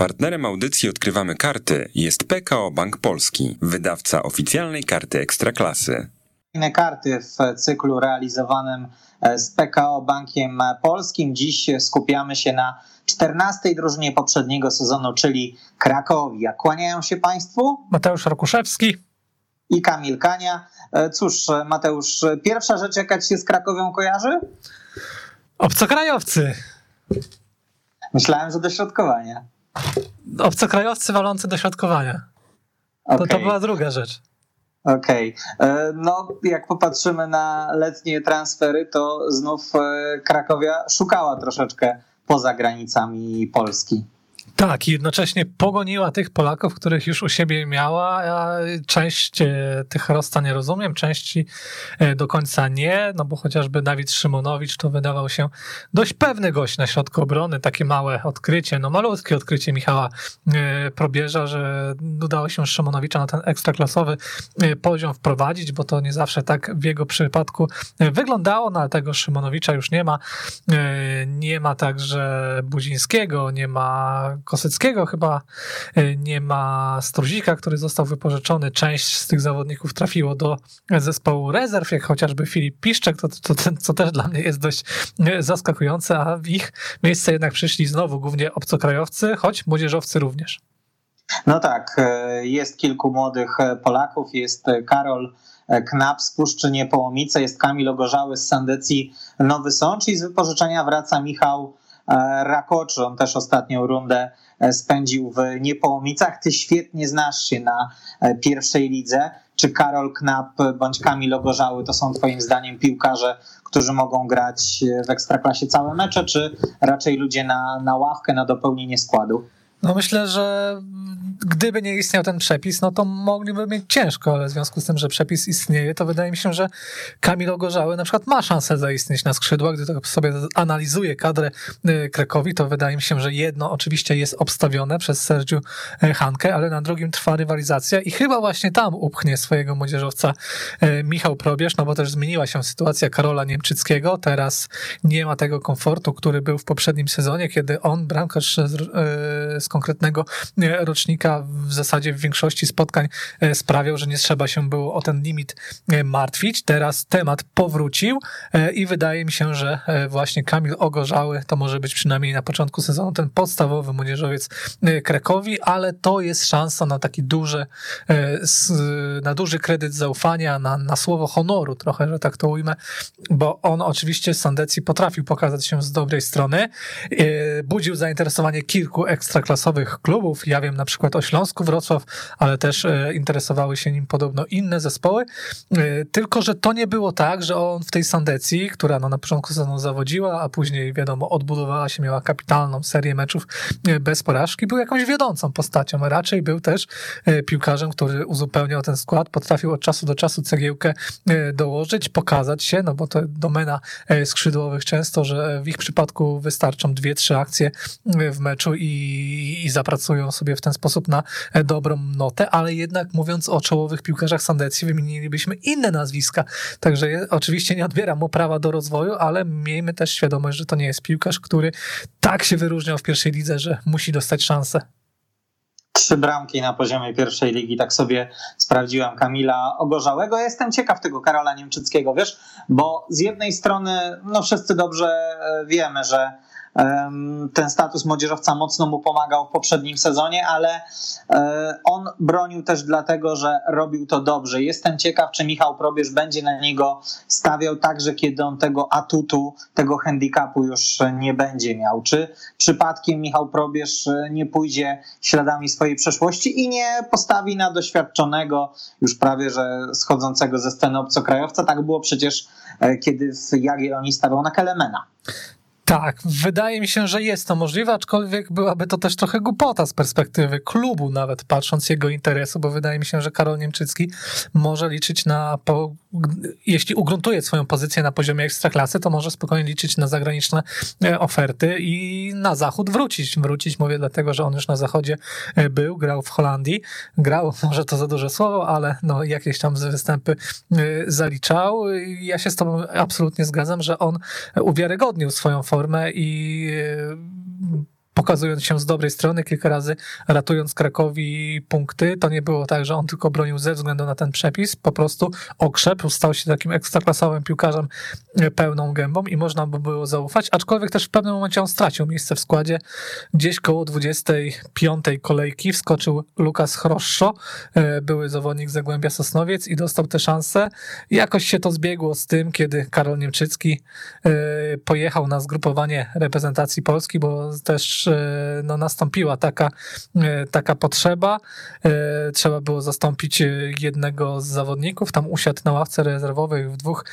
Partnerem audycji Odkrywamy Karty jest PKO Bank Polski, wydawca oficjalnej karty Ekstraklasy. Inne karty w cyklu realizowanym e, z PKO Bankiem Polskim. Dziś skupiamy się na 14 drużynie poprzedniego sezonu, czyli Krakowi. Kłaniają się Państwu Mateusz Rokuszewski i Kamil Kania. E, cóż, Mateusz, pierwsza rzecz, jaka ci się z Krakowią kojarzy? Obcokrajowcy. Myślałem, że dośrodkowanie. Obcokrajowcy walący dośrodkowania. Okay. To, to była druga rzecz. Okej. Okay. No, jak popatrzymy na letnie transfery, to znów e, Krakowia szukała troszeczkę poza granicami Polski. Tak, i jednocześnie pogoniła tych Polaków, których już u siebie miała. a część e, tych rozstań nie rozumiem, części e, do końca nie, no bo chociażby Dawid Szymonowicz to wydawał się dość pewny gość na środku obrony, takie małe odkrycie, no malutkie odkrycie Michała e, Probierza, że udało się Szymonowicza na ten ekstraklasowy poziom wprowadzić, bo to nie zawsze tak w jego przypadku wyglądało, no ale tego Szymonowicza już nie ma. Nie ma także Buzińskiego, nie ma Kosyckiego chyba e, nie ma Struzika, który został wypożyczony. Część z tych zawodników trafiło do zespołu rezerw, jak chociażby Filip Piszczek, to, to, to, co też dla mnie jest dość e, zaskakujące, a w ich miejsce jednak przyszli znowu głównie obcokrajowcy, choć młodzieżowcy również. No tak, e, jest kilku młodych Polaków, jest Karol Knap z Puszczy Niepołomice, jest Kamil Ogorzały z Sandecji Nowy Sącz i z wypożyczenia wraca Michał E, Rakoczy, on też ostatnią rundę e, spędził w Niepołomicach. Ty świetnie znasz się na e, pierwszej lidze. Czy Karol Knap bądź Kamil Ogorzały to są twoim zdaniem piłkarze, którzy mogą grać w Ekstraklasie całe mecze, czy raczej ludzie na, na ławkę, na dopełnienie składu? No myślę, że gdyby nie istniał ten przepis, no to mogliby mieć ciężko, ale w związku z tym, że przepis istnieje, to wydaje mi się, że Kamil Ogorzały na przykład ma szansę zaistnieć na skrzydłach. Gdy sobie analizuje kadrę y, Krakowi, to wydaje mi się, że jedno oczywiście jest obstawione przez Sergiu y, Hankę, ale na drugim trwa rywalizacja i chyba właśnie tam upchnie swojego młodzieżowca y, Michał Probierz, no bo też zmieniła się sytuacja Karola Niemczyckiego. Teraz nie ma tego komfortu, który był w poprzednim sezonie, kiedy on, bramkarz z konkretnego rocznika w zasadzie w większości spotkań e, sprawiał, że nie trzeba się było o ten limit e, martwić. Teraz temat powrócił e, i wydaje mi się, że właśnie Kamil Ogorzały to może być przynajmniej na początku sezonu ten podstawowy młodzieżowiec Krakowi, ale to jest szansa na taki duży, na duży kredyt zaufania, na, na słowo honoru trochę, że tak to ujmę, bo on oczywiście z Sandecji potrafił pokazać się z dobrej strony. Budził zainteresowanie kilku ekstraklasowych klubów. Ja wiem na przykład o o Śląsku Wrocław, ale też e, interesowały się nim podobno inne zespoły. E, tylko, że to nie było tak, że on w tej Sandecji, która no na początku sezonu zawodziła, a później wiadomo, odbudowała się, miała kapitalną serię meczów e, bez porażki, był jakąś wiodącą postacią. Raczej był też piłkarzem, który uzupełniał ten skład, potrafił od czasu do czasu cegiełkę dołożyć, pokazać się, no bo to domena skrzydłowych często, że w ich przypadku wystarczą dwie, trzy akcje w meczu i, i zapracują sobie w ten sposób na e, dobrą notę, ale jednak mówiąc o czołowych piłkarzach Sandecji, wymienilibyśmy inne nazwiska. Także oczywiście nie odbieram mu prawa do rozwoju, ale miejmy też świadomość, że to nie jest piłkarz, który tak się wyróżniał w pierwszej lidze, że musi dostać szansę trzy bramki na poziomie pierwszej ligi, tak sobie sprawdziłem Kamila Ogorzałego. Ja jestem ciekaw tego Karola Niemczyckiego, wiesz, bo z jednej strony, no wszyscy dobrze e, wiemy, że ten status młodzieżowca mocno mu pomagał w poprzednim sezonie, ale e, on bronił też dlatego, że robił to dobrze. Jestem ciekaw, czy Michał Probierz będzie na niego stawiał także, kiedy on tego atutu, tego handicapu już nie będzie miał. Czy przypadkiem Michał Probierz nie pójdzie śladami swojej przeszłości i nie postawi na doświadczonego, już prawie że schodzącego ze sceny obcokrajowca? Tak było przecież, e, kiedy w Jagiellonii stawiał na Kelemena. Tak, wydaje mi się, że jest to możliwe, aczkolwiek byłaby to też trochę głupota z perspektywy klubu, nawet patrząc jego interesu, bo wydaje mi się, że Karol Niemczycki może liczyć na, po, jeśli ugruntuje swoją pozycję na poziomie ekstraklasy, to może spokojnie liczyć na zagraniczne e, oferty i na zachód wrócić. Wrócić mówię dlatego, że on już na zachodzie e, był, grał w Holandii, grał, może to za duże słowo, ale no jakieś tam występy e, zaliczał. Ja się z tobą absolutnie zgadzam, że on uwiarygodnił swoją formę formę i pokazując się z dobrej strony, kilka razy ratując Krakowi punkty. To nie było tak, że on tylko bronił ze względu na ten przepis, po prostu okrzepł, stał się takim ekstraklasowym piłkarzem e, pełną gębą i można by było zaufać, aczkolwiek też w pewnym momencie on stracił miejsce w składzie. Gdzieś koło 25 kolejki wskoczył Lukas Chroszczo, e, były zawodnik Zagłębia Sosnowiec i dostał tę szansę. Jakoś się to zbiegło z tym, kiedy Karol Niemczycki e, pojechał na zgrupowanie reprezentacji Polski, bo też E, no, nastąpiła taka, e, taka potrzeba. E, trzeba było zastąpić jednego z zawodników. Tam usiadł na ławce rezerwowej w dwóch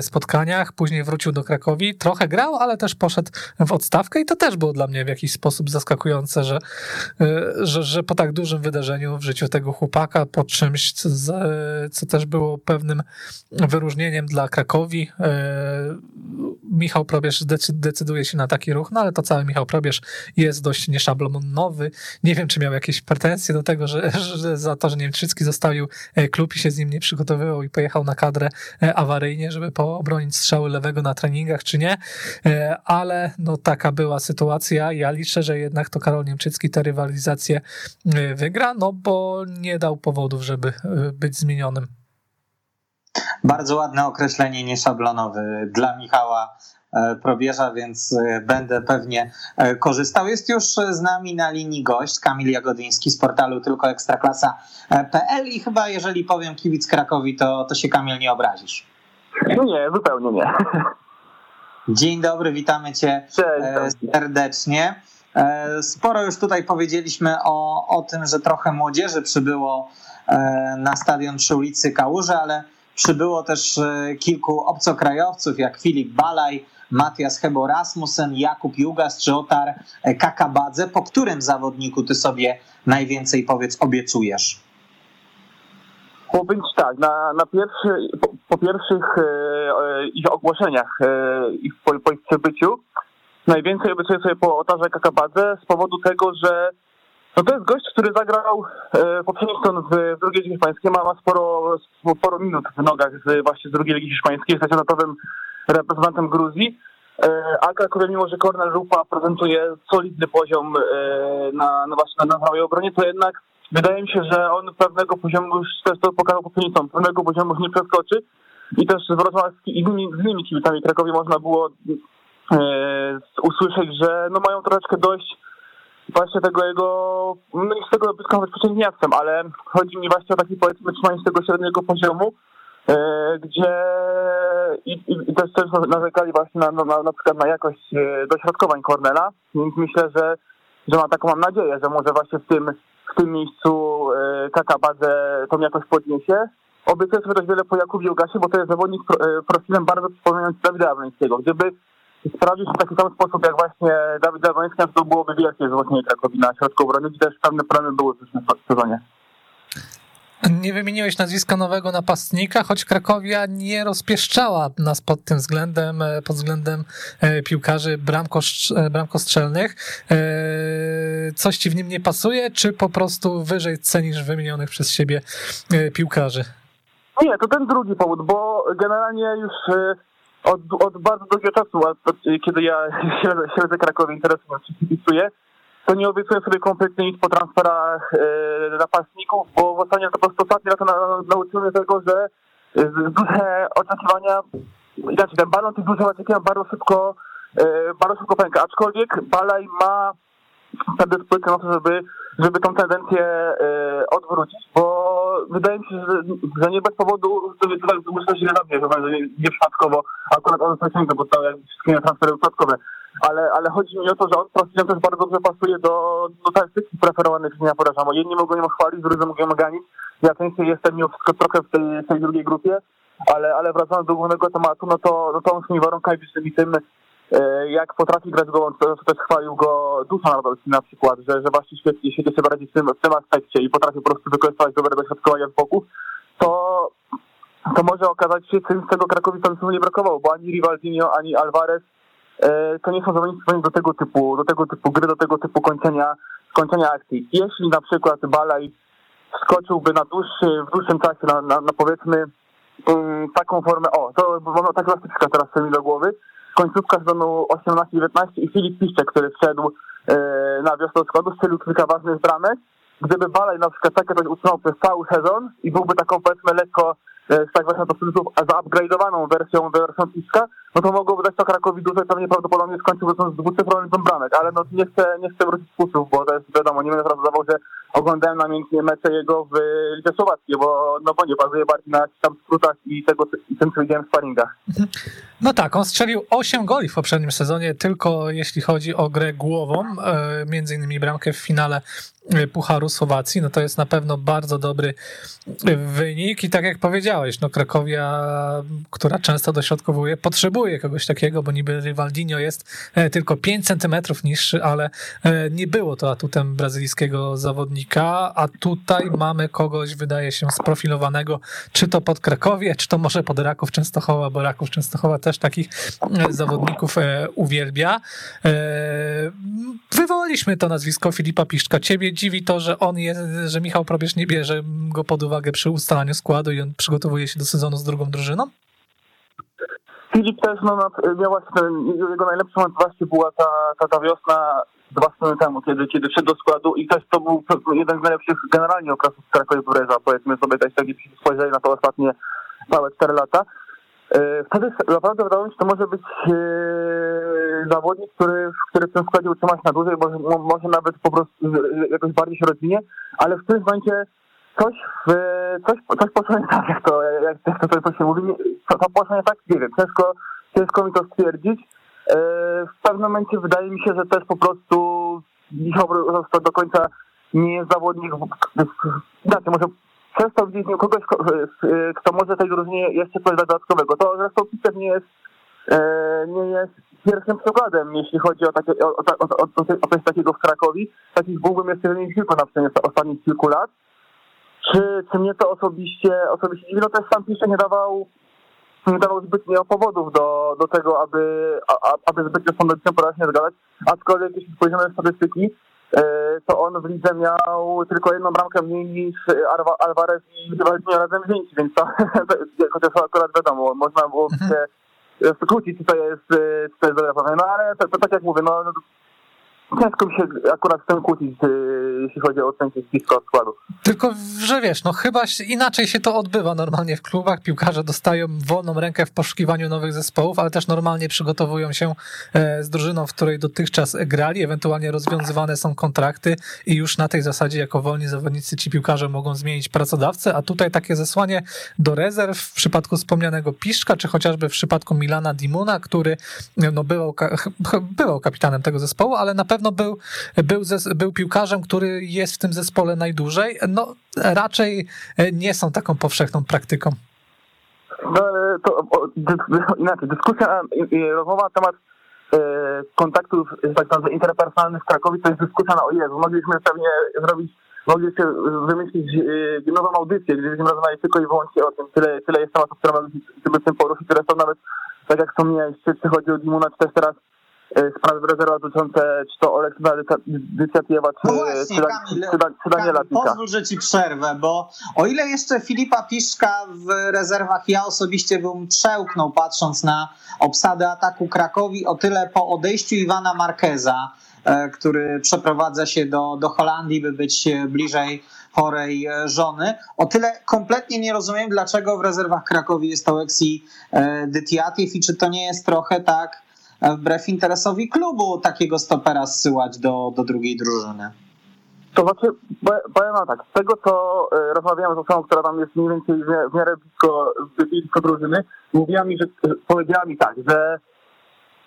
spotkaniach. Później wrócił do Krakowi. Trochę grał, ale też poszedł w odstawkę i to też było dla mnie w jakiś sposób zaskakujące, że, że, że po tak dużym wydarzeniu w życiu tego chłopaka, po czymś, co, co też było pewnym wyróżnieniem dla Krakowi, Michał Probierz decyduje się na taki ruch, no ale to cały Michał Probierz jest dość nieszablonowy. Nie wiem, czy miał jakieś pretensje do tego, że, że za to, że Niemczycki zostawił e, klub i się z nim nie przygotowywał i pojechał na kadrę e, awaryjnie, żeby poobronić strzały lewego na treningach, czy nie. E, ale no taka była sytuacja. Ja liczę, że jednak to Karol Niemczycki tę rywalizację wygra, no bo nie dał powodów, żeby być zmienionym. Bardzo ładne określenie nieszablonowy dla Michała probierza, więc e, będę pewnie e, korzystał. Jest już z nami na linii gość Kamil Jagodyński z portalu tylko ekstraklasa.pl i chyba jeżeli powiem kibic Krakowi, to, to się Kamil nie obrazisz. No nie, zupełnie nie. Dzień dobry, witamy cię Cześć. serdecznie. Sporo już tutaj powiedzieliśmy o, o tym, że trochę młodzieży przybyło na stadion przy ulicy Kałuży, ale przybyło też kilku obcokrajowców, jak Filip Balaj, Matias Hebo Rasmussen, Jakub Jugas czy Otar Kakabadze. Po którym zawodniku ty sobie najwięcej powiedz obiecujesz? Powiem tak, na, na pierwszy, po, po pierwszych e, e, ich ogłoszeniach, e, ich po, po ich przybyciu, najwięcej obiecuję sobie po Otarze Kakabadze z powodu tego, że no to jest gość, który zagrał e, poprzedni sezon w drugiej ligi hiszpańskiej, ma, ma sporo, sporo minut w nogach z, właśnie z drugiej ligi hiszpańskiej, jest reprezentantem Gruzji. E, a Krakowie, mimo że Kornel Rupa prezentuje solidny poziom e, na, na właśnie na całej obronie, to jednak wydaje mi się, że on pewnego poziomu już też to pokazał poprzednicą, pewnego poziomu nie przeskoczy i też z innymi, z innymi kibicami Krakowie można było e, usłyszeć, że no mają troszeczkę dość właśnie tego jego, no nie z tego być przeciwniactwem, ale chodzi mi właśnie o taki powiedzmy trzymanie tego średniego poziomu, gdzie i, też, też narzekali właśnie na, na, na przykład na jakość e, dośrodkowań Cornela, więc myślę, że, że mam taką mam nadzieję, że może właśnie w tym, w tym miejscu e, Kakabadze tą jakość podniesie. Obiecuję sobie też wiele po Jakubie Ugasie, bo to jest zawodnik profilem bardzo przypominający Dawida Jabłońskiego. Gdyby sprawdził się w taki sam sposób jak właśnie Dawid Jabłoński, to byłoby wielkie wzmocnienie Krakowi na środku obrony, gdzie też pewne problemy były w tym sezonie. Nie wymieniłeś nazwiska nowego napastnika, choć Krakowia nie rozpieszczała nas pod tym względem, e, pod względem e, piłkarzy e, bramkostrzelnych. Coś ci w nim nie pasuje, czy po prostu wyżej cenisz wymienionych przez siebie piłkarzy? Nie, to ten drugi powód, bo generalnie już od, od bardzo długiego czasu, kiedy ja śledzę, śledzę Krakowie, interesuję się, to nie obiecuję sobie kompletnie nic po transferach e, napastników, bo w ostatnich, po prostu ostatnie lata na, nauczyłem tego, że e, duże oczekiwania, inaczej ten balon tych dużych oczekiwań bardzo szybko, e, bardzo szybko pęka, aczkolwiek Balaj ma predyspozycję na to, żeby, żeby tą tendencję e, odwrócić, bo wydaje mi się, że, że nie bez powodu, to myślę, że nie, nie przypadkowo akurat on został bo to jak wszystkie transfery przypadkowe ale, ale chodzi mi o to, że on profilem też bardzo dobrze pasuje do, do taktyki preferowanych przez Nia Porażamo. Jedni mogą ją chwalić, drudzy mogą ją ganić. Ja częściej jestem mimo trochę w tej, tej drugiej grupie, ale, ale wracając do głównego tematu, no to, no to on tymi warunkami fizycznymi tym, e, jak potrafi grać go, to też chwalił go Duszan Radolski na przykład, że, że właśnie świetnie, świetnie się radzi w tym, w tym aspekcie i potrafi po prostu wykorzystywać dobre dośrodkowania z boku, to, to może okazać się czymś, czego Krakowi tam nie brakowało, bo ani Rivaldinho, ani Alvarez E, to nie są zawodnicy do tego typu, do tego typu gry, do tego typu kończenia, kończenia akcji. Jeśli na przykład Balaj skoczyłby na dłuższy, w dłuższym czasie na, na, na powiedzmy um, taką formę, o, to mam tak przykład teraz mi do głowy, końcówka sezonu 18-19 i Filip Piszczek, który wszedł e, na wiosnę składu, strzelił kilka ważnych bramek. Gdyby Balej na przykład takie coś utrzymał przez cały sezon i byłby taką powiedzmy lekko z tak właśnie to zaupgrade'owaną wersją wersją Piszka, no to mogłoby dać to Krakowi dużo i pewnie prawdopodobnie skończyłby z dwucyfrowym liczbą bramek, ale no nie chcę, nie chcę wrócić z bo to jest wiadomo, nie będę prawdował, że oglądałem namiętnie mecze jego w Lidze Słowackiej, bo no bo nie bazuje bardziej na tam skrótach i tego i tym, co widziałem w sparingach. No tak, on strzelił 8 goli w poprzednim sezonie, tylko jeśli chodzi o grę głową, e, między innymi bramkę w finale e, Pucharu Słowacji, no to jest na pewno bardzo dobry wynik i tak jak powiedziałeś, no Krakowia, która często dośrodkowuje, potrzebuje kogoś takiego, bo niby Rivaldinho jest e, tylko 5 centymetrów niższy, ale nie było to atutem brazylijskiego zawodnika, a tutaj mamy kogoś, wydaje się, sprofilowanego, czy to pod Krakowie, czy to może pod Raków Częstochowa, bo Raków Częstochowa też takich zawodników uwielbia. Wywołaliśmy to nazwisko Filipa Piszczka. Ciebie dziwi to, że on jest, że Michał Probierz nie bierze go pod uwagę przy ustalaniu składu i on przygotowuje się do sezonu z drugą drużyną? Filip też no, miał właśnie, jego najlepszy moment właśnie była ta, ta, ta wiosna dwa sezony temu, kiedy, kiedy wszedł do składu i też to był jeden z najlepszych generalnie okresów Krakowie Breza, powiedzmy sobie taki spojrzeli na to ostatnie małe 4 lata. E, wtedy naprawdę wydawało mi się, że to może być e, zawodnik, który, który w tym składzie utrzyma się na dłużej, może, może nawet po prostu jakoś bardziej się rozwinie, ale w tym momencie coś, w, coś, coś poszło nie tak, jak to, jak, to, to się mówi, to, to poszło nie tak, nie wiem, ciężko, ciężko mi to stwierdzić. E, w pewnym momencie wydaje mi się, że też po prostu Michał do końca nie jest zawodnik, znaczy może przestał widzieć kogoś, kto może tej drużynie jeszcze coś dodatkowego. To zresztą Peter nie jest nie jest pierwszym przykładem, jeśli chodzi o, takie, o, o, o, o coś takiego w Krakowie. Takich byłbym jeszcze wymienić kilku na przykład ostatnich kilku lat. Czy, czy mnie to osobiście, osobiście dziwi? No też sam Pisze nie dawał nie dawał zbytnio powodów do, do tego, aby, a, aby zbytnio z tą poraźnie zgadać. Aczkolwiek jeśli spojrzymy na statystyki, e, to on w lidze miał tylko jedną bramkę mniej niż Alvarez i Rivaldinho razem wzięci, więc to, chociaż akurat wiadomo, można było mhm. się kłócić, czy to jest, czy to jest dobre no ale to, to, tak jak mówię, no ciężko mi się akurat z tym kłócić, y, jeśli chodzi o ocenkę blisko składu. Tylko, że wiesz, no chyba inaczej się to odbywa normalnie w klubach. Piłkarze dostają wolną rękę w poszukiwaniu nowych zespołów, ale też normalnie przygotowują się e, z drużyną, w której dotychczas grali, ewentualnie rozwiązywane są kontrakty i już na tej zasadzie jako wolni zawodnicy ci piłkarze mogą zmienić pracodawcę, a tutaj takie zesłanie do rezerw w przypadku wspomnianego Piszczka, czy chociażby w przypadku Milana Dimuna, który no, bywał, bywał kapitanem tego zespołu, ale na pewno był, był, był piłkarzem, który jest w tym zespole najdłużej. No raczej nie są taką powszechną praktyką. No, to inaczej, dyskusja i rozmowa na temat e, kontaktów tak zwanych interpersonalnych w Krakowie to jest dyskusja na o Jezu. Mogliśmy pewnie zrobić, mogliśmy wymyślić e, nową audycję, gdzie byśmy rozmawiali tylko i wyłącznie o tym. Tyle, tyle jest tematów, które mamy tym poruszyć, które są nawet, tak jak wspomniałeś, czy chodzi o Dimuna, czy też teraz E, sprawy rezerwa dotyczące czy to Oleksandra Dycjatiewa, czy, no właśnie, czy, Kamil, czy, czy Daniela Kamil, Pozwól, że ci przerwę, bo o ile jeszcze Filipa Piszka w rezerwach ja osobiście bym przełknął patrząc na obsadę ataku Krakowi, o tyle po odejściu Iwana Markeza, e, który przeprowadza się do, do Holandii, by być bliżej chorej e, żony. O tyle kompletnie nie rozumiem, dlaczego w rezerwach Krakowi jest Oleksij Dytiatiew i czy to nie jest trochę tak wbrew interesowi klubu takiego stopera zsyłać do, do drugiej drużyny. To znaczy, powiem tak, z tego co e, rozmawiałem z osobą, która tam jest mniej więcej w miarę blisko, blisko drużyny, mówiła mi, że powiedziała mi tak, że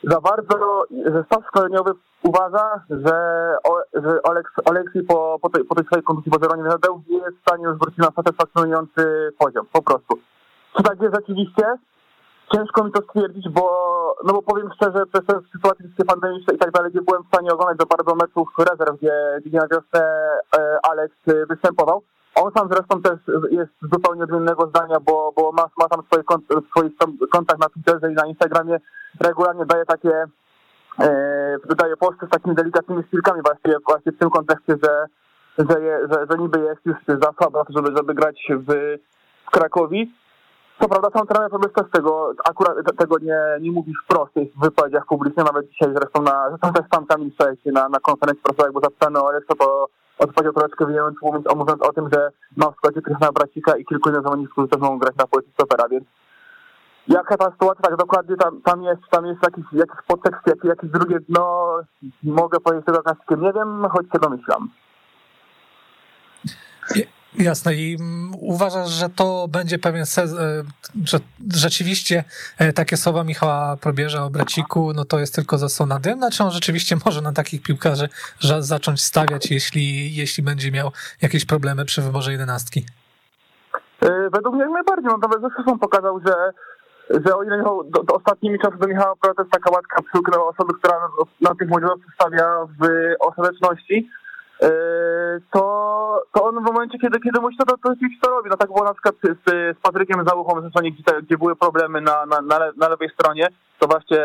za bardzo, że staw szkoleniowy uważa, że, że Oleks, po, po, tej, po tej swojej kondycji po zeroniu nie jest w stanie już wrócić na satysfakcjonujący poziom, po prostu. Czy tak jest rzeczywiście? Ciężko mi to stwierdzić, bo, no bo powiem szczerze, przez te sytuacje pandemiczne i tak dalej, nie byłem w stanie oglądać za bardzo meczów rezerw, gdzie, gdzie na wiosnę e, Alex występował. On sam zresztą też jest zupełnie odmiennego zdania, bo, bo ma, ma tam swoje kont, swój kontakt na Twitterze i na Instagramie. Regularnie daje takie, e, daje posty z takimi delikatnymi szpilkami właśnie, właśnie w tym kontekście, że, że, je, że, że niby jest już za słabo, żeby, żeby grać w, w Krakowi. Co prawda sam trener sobie też tego, akurat tego nie, nie mówi wprost w wypowiedziach publicznych, nawet dzisiaj zresztą na, zresztą też sam Kamil Szejcie na, na konferencji prasowej, bo zapytano o Aleksa, to odpowiedział troszeczkę wyjąć, mówiąc, mówiąc o tym, że ma w składzie Krystiana Bracika i kilku innych zawodników, którzy też mogą grać na pozycji stopera, więc jaka ta sytuacja, tak dokładnie tam, tam jest, tam jest jakiś, jakiś podtekst, jakiś, jakieś drugie dno, mogę powiedzieć tego klasykiem, nie wiem, choć się domyślam. Jasne. I mm, uważasz, że to będzie pewien sezon, e, że rzeczywiście e, takie słowa Michała Probierza o Braciku, no to jest tylko zasłona dymna, czy on rzeczywiście może na takich piłkarzy zacząć stawiać, jeśli, jeśli będzie miał jakieś problemy przy wyborze jedenastki? E, według mnie najbardziej, on nawet zresztą pokazał, że że o ile Michał, do, do ostatnimi czasy do Michała to jest taka łatka przykra osoby, która na, na tych młodzieżowców stawia w ostateczności, to, to on w momencie, kiedy, kiedy musi, to, to, to robi. No tak było na przykład z, z Patrykiem Załuchą w sezonie, gdzie, gdzie były problemy na, na, na, le, na lewej stronie, to właśnie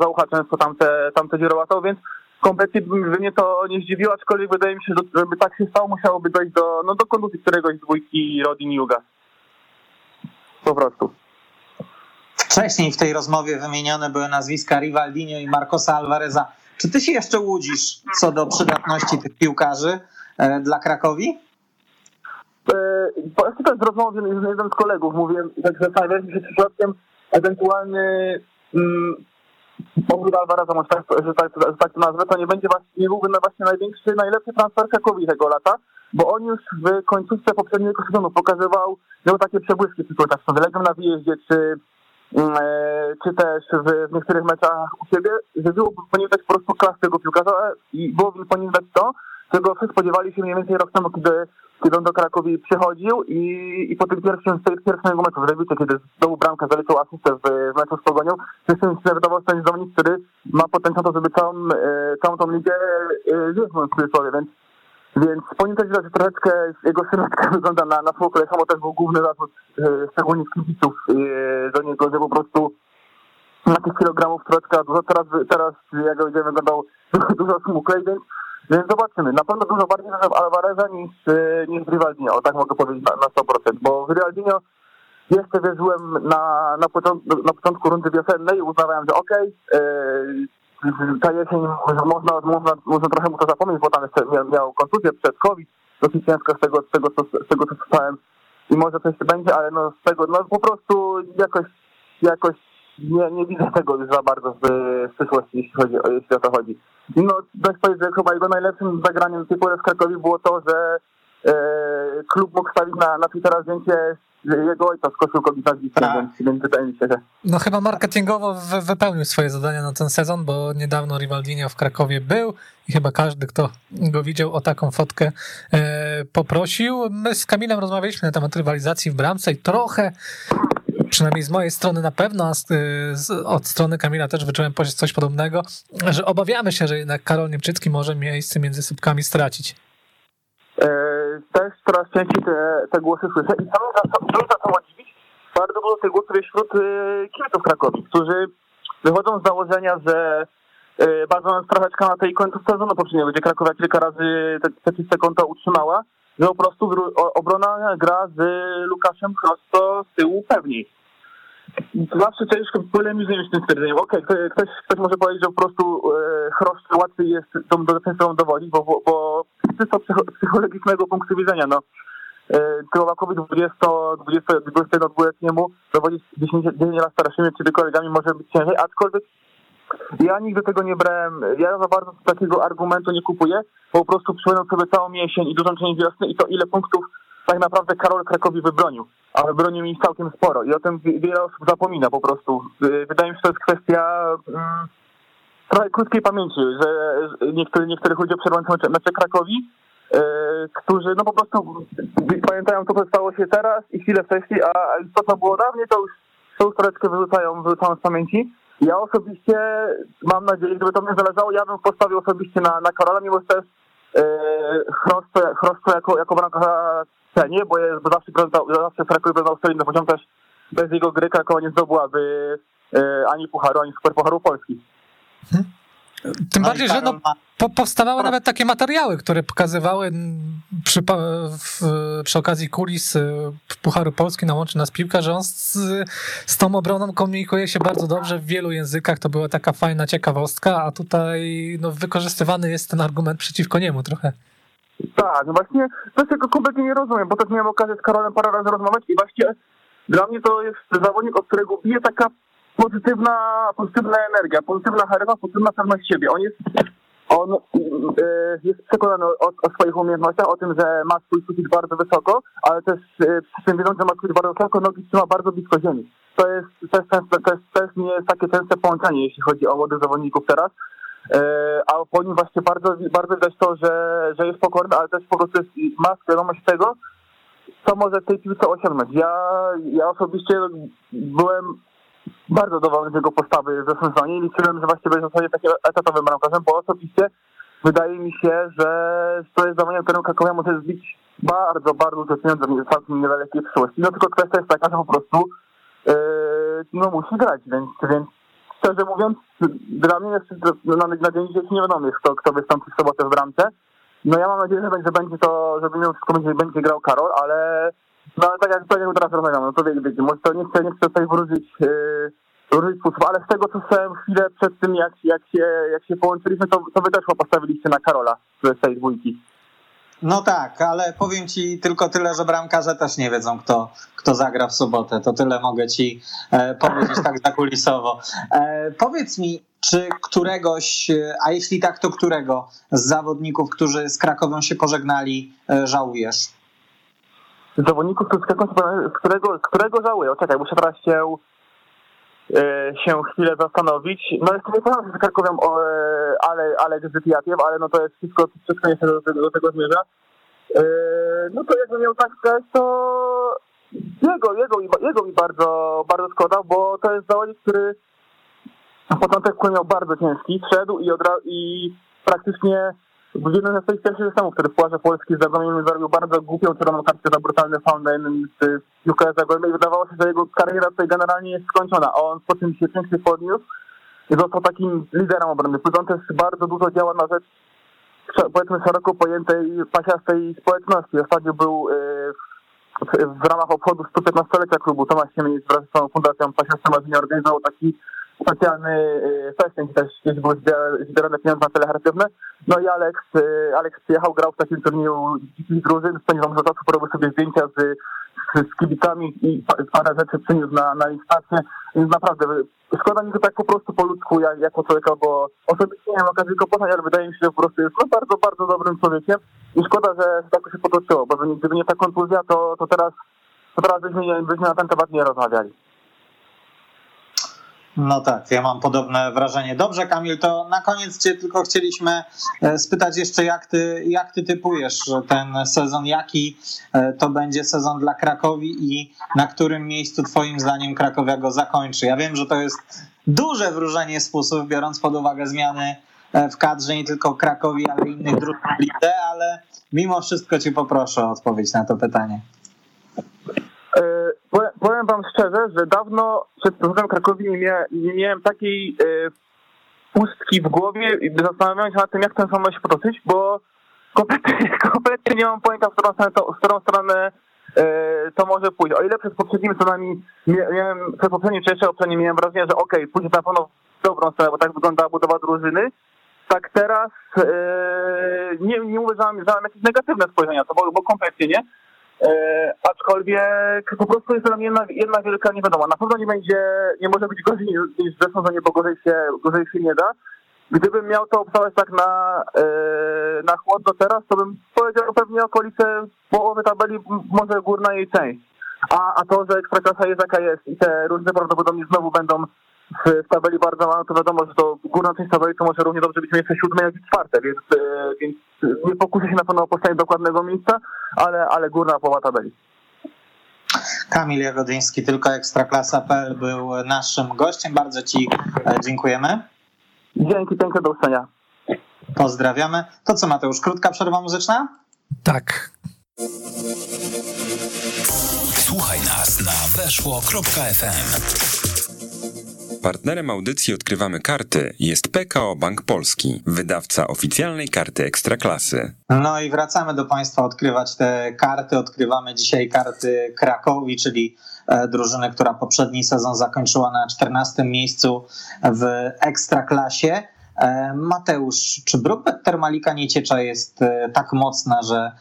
Załucha często tamte, tamte dzierołatał, więc kompletnie by mnie to nie zdziwiło, aczkolwiek wydaje mi się, że żeby tak się stało, musiałoby dojść do, no, do kondukcji któregoś z dwójki Rodin Juga. Po prostu. Wcześniej w tej rozmowie wymienione były nazwiska Rivaldinho i Marcosa Alvareza. Czy ty się jeszcze łudzisz co do przydatności tych piłkarzy e, dla Krakowi? Właśnie też rozmowie z jednym z kolegów mówiłem, tak zastanawiałem się przypadkiem ewentualny mm, może tak, że tak, że tak to nazwę, to nie będzie właśnie, nie byłby właśnie największy, najlepszy transfer Krakowi tego lata, bo on już w końcówce poprzedniego sezonu pokazywał, miał takie przebłyski, tylko tak z na wyjeździe, czy e, czy też w, niektórych meczach u siebie, że było dać po prostu klas tego piłkarza i było powinien dać to, czego wszyscy spodziewali się mniej więcej rok temu, kiedy, kiedy on do Krakowi przychodził i, i po tym pierwszym, z tej pierwszego meczu w Lewicie, kiedy zdobył bramkę, zaliczył asystę w, w meczu z Pogonią, mi się to jest zawodnik, który ma potencjał, żeby całą, e, całą tą ligę zjeżdżać w cudzysłowie, więc więc widać, że troszeczkę jego sylwetka wygląda na, na kolej, bo też był główny zarzut, e, szczególnie kibiców e, do niego, że po prostu na tych kilogramów troszeczkę dużo. Teraz, teraz jak widzimy, wyglądał dużo smuklej, więc, więc zobaczymy. Na pewno dużo bardziej w Alvareza niż, e, niż w Rivaldinho, tak mogę powiedzieć na, na 100%, bo w Rivaldinho jeszcze wierzyłem na, na, początku, na początku rundy wiosennej uznawałem, że okej, okay, ta jesień można, można, można trochę mu to zapomnieć, bo tam jeszcze miał, miał kontuzję przed COVID, dosyć ciężko z tego, z tego, z tego, co słyszałem i może coś będzie, ale no z tego, no po prostu jakoś, jakoś nie, nie widzę tego już za bardzo w, w przyszłości, jeśli, chodzi, jeśli o to chodzi. No, dość powiedzieć, że chyba jego najlepszym zagraniem tej pory w Krakowie było to, że e, klub mógł stawić na, na Twittera zdjęcie jego ojca z koszulką tak. więc, więc wydaje mi się, że... No chyba marketingowo wypełnił swoje zadania na ten sezon, bo niedawno Rivaldinho w Krakowie był i chyba każdy, kto go widział, o taką fotkę e, poprosił. My z Kamilem rozmawialiśmy na temat rywalizacji w bramce i trochę przynajmniej z mojej strony na pewno, a z, z, od strony Kamila też wyczułem coś podobnego, że obawiamy się, że jednak Karol Niemczycki może miejsce między słupkami stracić. E, też coraz częściej te, te głosy słyszę. I sam za zaczęło dziwić bardzo dużo tych głosów jest wśród e, kibiców Krakowi, którzy wychodzą z założenia, że e, bazując troszeczkę na tej końcu sezonu poprzedniego, gdzie Krakowia kilka razy te, te czyste konto utrzymała, że po prostu obrona gra z Lukaszem prosto z tyłu pewniej. Zawsze ciężko polemizuję z tym stwierdzeniem. Okej, okay, ktoś, ktoś może powiedzieć, że po prostu e, łatwiej jest tą defensywą dowodzić, bo, bo, bo czysto psychologicznego punktu widzenia, no. Kowakowi 20, 20, 21-letniemu dowodzić 10, 10 lat starszymi czy kolegami może być ciężej, aczkolwiek ja nigdy tego nie brałem, ja za bardzo takiego argumentu nie kupuję, po prostu przypominam sobie całą jesień i dużą część wiosny i to ile punktów tak naprawdę Karol Krakowi wybronił, a wybronił mi całkiem sporo i o tym wiele osób zapomina po prostu. Y, wydaje mi się, że to jest kwestia mm, trochę krótkiej pamięci, że niektórzy, niektórych ludzie przerwą mecze Krakowi, yy, którzy no po prostu pamiętają to, co stało się teraz i chwilę wcześniej, a to, co było dawniej, to już, to już troszeczkę wyrzucają, wyrzucają z pamięci. Ja osobiście mam nadzieję, gdyby to mnie zależało, ja bym postawił osobiście na, na Karola, mimo że też yy, Chrostę jako, jako bramkarza cenie, bo, jest, bo zawsze, zawsze Kraków był solidny poziom też bez jego gry Krakowa nie zdobyłaby e, ani Pucharu, ani Superpucharu Polski. Hmm. Tym No bardziej, że no, po, powstawały nawet takie materiały, które pokazywały przy, w, przy okazji kulis y, Pucharu Polski na łączy nas piłka, że on z, z tą obroną komunikuje się bardzo dobrze w wielu językach. To była taka fajna ciekawostka, a tutaj no, wykorzystywany jest ten argument przeciwko niemu trochę. Tak, no właśnie, to tego kompletnie nie rozumiem, bo też miałem okazję z Karolem parę razy rozmawiać i właśnie dla mnie to jest zawodnik, od którego bije taka pozytywna, pozytywna energia, pozytywna charyzma, pozytywna pewność siebie. On jest, on e, jest przekonany o, o swoich umiejętnościach, o tym, że ma swój sufit bardzo wysoko, ale też przy tym wiedząc, że ma sufit bardzo wysoko, nogi trzyma bardzo blisko ziemi. To jest, to jest, jest nie jest takie częste połączenie, jeśli chodzi o młodych zawodników teraz. E, a po nim właśnie bardzo, bardzo widać to, że, że jest pokorny, ale też po prostu jest, ma świadomość tego, co może w tej piłce osiągnąć. Ja, ja osobiście byłem bardzo zadowolony z jego postawy w zeszłym sezonie i liczyłem, że właściwie będzie w zasadzie takim etatowym bramkarzem, bo osobiście wydaje mi się, że to jest zawodnik, którym Krakowia może zbić bardzo, bardzo duże pieniądze w całkiem niedalekiej przyszłości. No tylko kwestia jest taka, że po prostu yy, no musi grać, więc, więc szczerze mówiąc, dla mnie jest na, na dzień dzisiejszy nie wiadomo, kto, kto wystąpi w sobotę w bramce. No ja mam nadzieję, że będzie, będzie to, że będzie, będzie grał Karol, ale no ale tak jak, tak teraz rozmawiamy, no to wiecie, wiecie, może to nie chcę, nie chcę tutaj wróżyć, yy, sposób, ale z tego co słyszałem chwilę przed tym, jak, jak, się, jak się połączyliśmy, to, to wy też postawiliście na Karola z tej dwójki. No tak, ale powiem ci tylko tyle, że bramkarze też nie wiedzą, kto, kto zagra w sobotę. To tyle mogę ci e, powiedzieć tak zakulisowo. E, powiedz mi, czy któregoś, e, a jeśli tak, to którego z zawodników, którzy z Krakową się pożegnali, e, żałujesz? zawodniku, z którego, z którego żałuję. O, czekaj, muszę teraz się, e, się chwilę zastanowić. No jeszcze nie pamiętam, że tak Karkowiam, o, yy, ale, ale ale no to jest wszystko, wszystko nie do, tego, do tego zmierza. E, no to jakbym miał tak grać, to jego, jego, jego mi bardzo, bardzo szkoda, bo to jest zawodnik, który na początek miał bardzo ciężki, szedł i, odra- i praktycznie jednym ze swoich pierwszych systemów, który w Pucharze Polski z Zagłębiem zarobił bardzo głupią czerwoną kartkę za brutalny jednym z piłkarza Zagłębia i wydawało się, że jego kariera tutaj generalnie jest skończona, a on po tym się pięknie podniósł i został takim liderem obrony. On też bardzo dużo działa na rzecz powiedzmy szeroko pojętej pasiastej społeczności. Ostatnio był yy, w, w ramach obchodu 115-lecia klubu Tomasz Siemieniec wraz z swoją fundacją Pasiasta Marzenia organizował taki specjalny festyn, też gdzieś były zbierane pieniądze na cele charytatywne. No i Alex, y, Alex przyjechał, grał w takim turnieju dzikich drużyn, spędził za czasu, porobił sobie zdjęcia z, z, z kibicami i parę rzeczy przyniósł na, na listację. Więc naprawdę szkoda mi to tak po prostu po ludzku, jak, jako człowieka, bo osobiście nie mam okazji go poznać, ale wydaje mi się, że po prostu jest no, bardzo, bardzo dobrym człowiekiem i szkoda, że tak się potoczyło, bo gdyby nie ta kontuzja, to, to teraz to teraz byśmy, byśmy na ten temat nie rozmawiali. No tak, ja mam podobne wrażenie. Dobrze, Kamil, to na koniec cię tylko chcieliśmy e, spytać jeszcze, jak ty, jak ty typujesz ten sezon, jaki e, to będzie sezon dla Krakowi i na którym miejscu twoim zdaniem Krakowia go zakończy. Ja wiem, że to jest duże wróżenie z fusów, biorąc pod uwagę zmiany e, w kadrze nie tylko Krakowi, ale innych drużyn ale mimo wszystko cię poproszę o odpowiedź na to pytanie. Powiem, wam szczerze, że dawno przed sezonem Krakowi nie, mia, nie miałem takiej e, pustki w głowie i zastanawiałem się nad tym, jak ten sezon się potoczyć, bo kompletnie, kompletnie nie mam pojęcia, w którą stronę to, w którą stronę, e, to może pójść. O ile przed poprzednimi sezonami miałem, przed poprzednim czy jeszcze poprzednim miałem wrażenie, że okej, okay, pójdzie na pewno w dobrą stronę, bo tak wyglądała budowa drużyny, tak teraz e, nie, nie mówię, że mam, że mam jakieś negatywne spojrzenia, to bo, bo kompletnie nie. E, aczkolwiek po prostu jest tam jedna, jedna wielka niewiadoma. Na pewno nie będzie, nie może być gorzej niż w sezonie, bo gorzej się, gorzej się nie da. Gdybym miał to obstawiać tak na, e, na chłodno teraz, to bym powiedział pewnie okolice połowy tabeli, może górna jej część. A, a to, że ekstraklasa jest jaka jest i te różne prawdopodobnie znowu będą w tabeli bardzo mało, to wiadomo, że to górna część tabeli to może równie dobrze być miejsce siódme, jak i czwarte, więc, e, więc nie pokuszę się na pewno o postawienie dokładnego miejsca, ale, ale górna połowa tabeli. Kamil Jagodyński, tylko ekstraklasa.pl był naszym gościem. Bardzo Ci e, dziękujemy. Dzięki, piękne do usłyszenia. Pozdrawiamy. To co Mateusz, krótka przerwa muzyczna? Tak. Słuchaj nas na weszło.fm. Partnerem audycji Odkrywamy Karty jest PKO Bank Polski, wydawca oficjalnej karty Ekstraklasy. No i wracamy do Państwa odkrywać te karty. Odkrywamy dzisiaj karty Krakowi, czyli e, drużyny, która poprzedni sezon zakończyła na 14 miejscu w Ekstraklasie. E, Mateusz, czy Brookbet Termalika Nieciecza jest e, tak mocna, że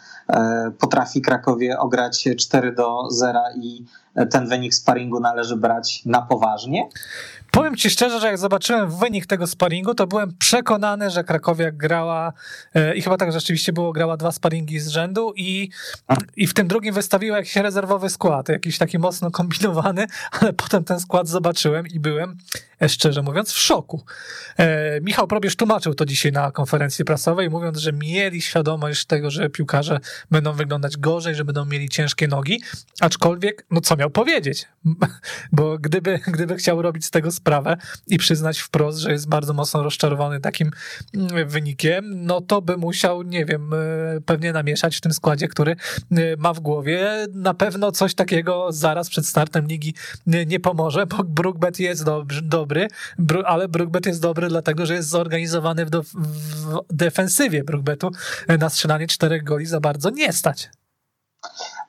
potrafi Krakowie ograć 4 do 0 i ten wynik sparingu należy brać na poważnie? Powiem ci szczerze, że jak zobaczyłem wynik tego sparingu, to byłem przekonany, że Krakowia grała e, i chyba tak rzeczywiście było, grała dwa sparingi z rzędu i, i w tym drugim wystawiła jakiś rezerwowy skład, jakiś taki mocno kombinowany, ale potem ten skład zobaczyłem i byłem, e, szczerze mówiąc, w szoku. E, Michał Probierz tłumaczył to dzisiaj na konferencji prasowej, mówiąc, że mieli świadomość tego, że piłkarze będą wyglądać gorzej, że będą mieli ciężkie nogi, aczkolwiek, no co miał powiedzieć? Bo gdyby, gdyby chciał robić z tego sprawę i przyznać wprost, że jest bardzo mocno rozczarowany takim mm, wynikiem, no to by musiał, nie wiem, e, pewnie namieszać w tym składzie, który e, ma w głowie. Na pewno coś takiego zaraz przed startem ligi nie pomoże, bo Brookbet jest dobry, ale Brookbet jest dobry dlatego, że jest zorganizowany w defensywie Brookbetu. Na strzelanie czterech goli za bardzo nie stać.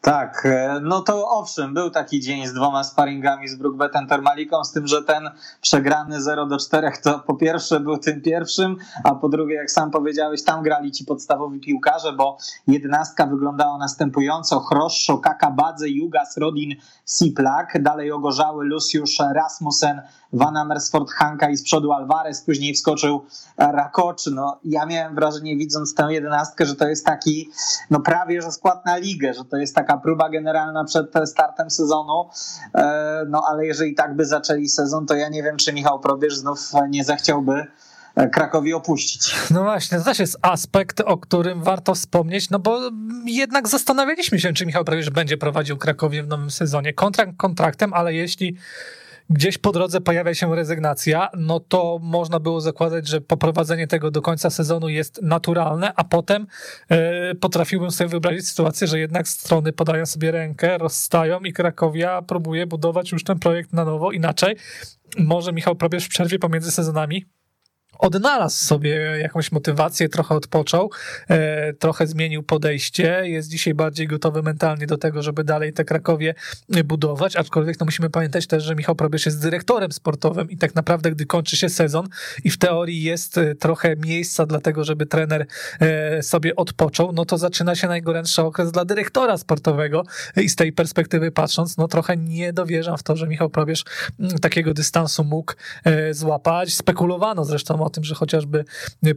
Tak, e, no to owszem, był taki dzień z dwoma sparingami z Brookbetem Termaliką, z tym, że ten przegrany 0 do 4 to po pierwsze był tym pierwszym, a po drugie, jak sam powiedziałeś, tam grali ci podstawowi piłkarze, bo jedenastka wyglądała następująco. Chroszczo, Kakabadze, Jugas, Rodin, Siplak, dalej ogorzały Lucius Rasmussen, Van Amersfoort, Hanka i z przodu Alvarez, później wskoczył Rakoczy. No, ja miałem wrażenie, widząc tę jedenastkę, że to jest taki, no prawie, że skład na ligę, że to jest taka próba generalna przed startem sezonu. E, no ale jeżeli tak by zaczęli sezon, to ja nie wiem, czy Michał Probierz znów nie zechciałby Krakowi opuścić. No właśnie, to też jest aspekt, o którym warto wspomnieć, no bo jednak zastanawialiśmy się, czy Michał Probierz będzie prowadził Krakowie w nowym sezonie. Kontrakt kontraktem, ale jeśli gdzieś po drodze pojawia się rezygnacja, no to można było zakładać, że poprowadzenie tego do końca sezonu jest naturalne, a potem e, potrafiłbym sobie wyobrazić sytuację, że jednak strony podają sobie rękę, rozstają i Krakowia próbuje budować już ten projekt na nowo. Inaczej może Michał Probierz w przerwie pomiędzy sezonami odnalazł sobie jakąś motywację, trochę odpoczął, e, trochę zmienił podejście, jest dzisiaj bardziej gotowy mentalnie do tego, żeby dalej te Krakowie budować, aczkolwiek no musimy pamiętać też, że Michał Probierz jest dyrektorem sportowym i tak naprawdę, gdy kończy się sezon i w teorii jest e, trochę miejsca dla tego, żeby trener e, sobie odpoczął, no to zaczyna się najgorętszy okres dla dyrektora sportowego i z tej perspektywy patrząc, no trochę nie dowierzam w to, że Michał Probierz takiego dystansu mógł złapać. Spekulowano zresztą o o tym, że chociażby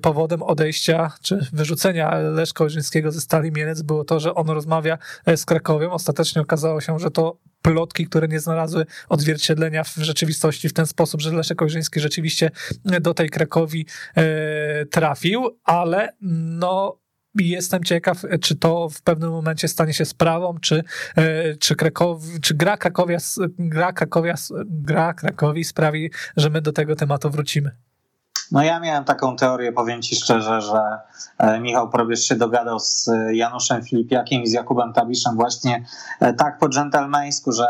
powodem odejścia czy wyrzucenia Leszka Ojrzyńskiego ze Stali Mielec było to, że on rozmawia e, z Krakowiem. Ostatecznie okazało się, że to plotki, które nie znalazły odzwierciedlenia w rzeczywistości w ten sposób, że Leszek Ojrzyński rzeczywiście do tej Krakowi e, trafił, ale no jestem ciekaw, czy to w pewnym momencie stanie się sprawą, czy, e, czy, Krakowi, czy gra, Krakowia, gra, Krakowia, gra Krakowi sprawi, że my do tego tematu wrócimy. No ja miałem taką teorię, powiem ci szczerze, że e, Michał Probierz się dogadał z Januszem Filipiakiem i z Jakubem Tabiszem właśnie e, tak po dżentelmeńsku, że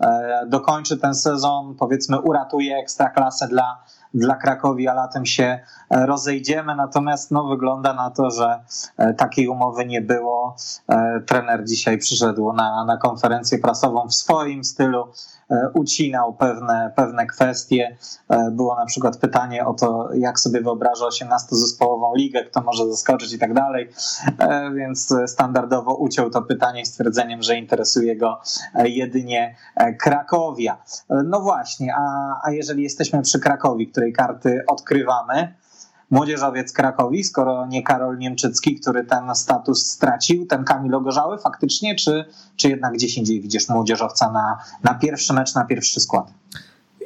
e, dokończy ten sezon, powiedzmy uratuje ekstraklasę dla dla Krakowi, a latem się rozejdziemy. Natomiast no, wygląda na to, że takiej umowy nie było. Trener dzisiaj przyszedł na, na konferencję prasową w swoim stylu. E, ucinał pewne, pewne kwestie. E, było na przykład pytanie o to, jak sobie wyobraża 18-zespołową ligę, kto może zaskoczyć i tak dalej, e, więc standardowo uciął to pytanie stwierdzeniem, że interesuje go jedynie Krakowia. No właśnie, a, a jeżeli jesteśmy przy Krakowi, której karty odkrywamy, młodzieżowiec Krakowi, skoro nie Karol Niemczycki, który ten status stracił, ten Kamil Ogorzały faktycznie, czy, czy jednak gdzieś indziej widzisz młodzieżowca na, na pierwszy mecz, na pierwszy skład?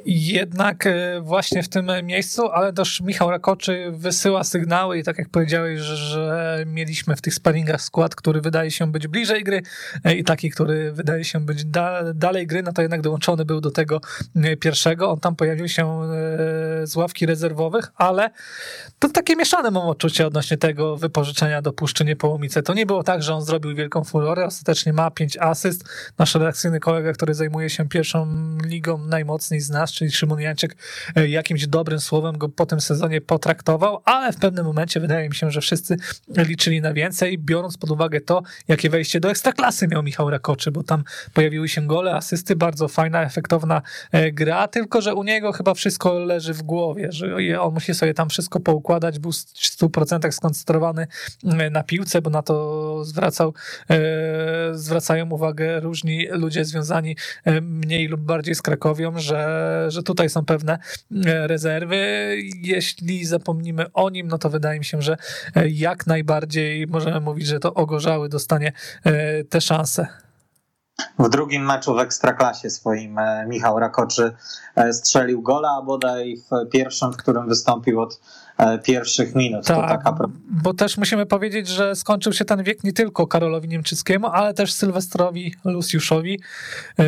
Jednak e, właśnie w tym miejscu, ale też Michał Rakoczy wysyła sygnały i tak jak powiedziałeś, że, mieliśmy w tych sparingach skład, który wydaje się być bliżej gry e, i taki, który wydaje się być da, dalej gry, no to jednak dołączony był do tego e, pierwszego. On tam pojawił się z ławki rezerwowych, ale to takie mieszane mam odczucie odnośnie tego wypożyczenia do Puszczy Niepołomice. To nie było tak, że on zrobił wielką furorę, ostatecznie ma pięć asyst. Nasz redakcyjny kolega, który zajmuje się pierwszą ligą najmocniej z nas, czyli Szymon Jańczyk, e, jakimś dobrym słowem go po tym sezonie potraktował, ale w pewnym momencie wydaje mi się, że wszyscy liczyli na więcej, biorąc pod uwagę to, jakie wejście do ekstraklasy miał Michał Rakoczy, bo tam pojawiły się gole, asysty, bardzo fajna, efektowna e, gra, tylko że u niego chyba wszystko leży w głowie, że on musi sobie tam wszystko poukładać, był w 100% skoncentrowany e, na piłce, bo na to zwracał, zwracają uwagę różni ludzie związani mniej lub bardziej z Krakowią, że, że tutaj są pewne rezerwy. Jeśli zapomnimy o nim, no to wydaje mi się, że jak najbardziej możemy mówić, że to ogorzały dostanie e, te szanse. W drugim meczu w Ekstraklasie swoim e, Michał Rakoczy e, strzelił gola, a bodaj w pierwszym, w którym wystąpił od E, pierwszych minut. Tak, taka... bo też musimy powiedzieć, że skończył się ten wiek nie tylko Karolowi Niemczyckiemu, ale też Sylwestrowi Luciuszowi, e,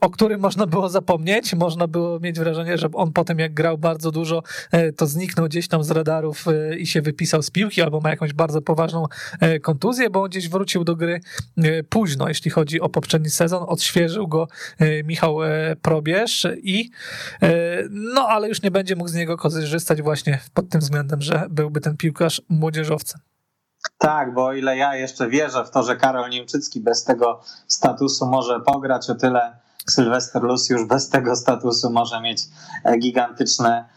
o którym można było zapomnieć. Można było mieć wrażenie, że on potem jak grał bardzo dużo, e, to zniknął gdzieś tam z radarów i się wypisał z piłki, albo ma jakąś bardzo poważną kontuzję, bo on gdzieś wrócił do gry późno, jeśli chodzi o poprzedni sezon. Odświeżył go Michał Probierz i no, ale już nie będzie mógł z niego korzystać właśnie właśnie pod tym względem, że byłby ten piłkarz młodzieżowcem. Tak, bo o ile ja jeszcze wierzę w to, że Karol Niemczycki bez tego statusu może pograć, o tyle Sylwester już bez tego statusu może mieć e, gigantyczne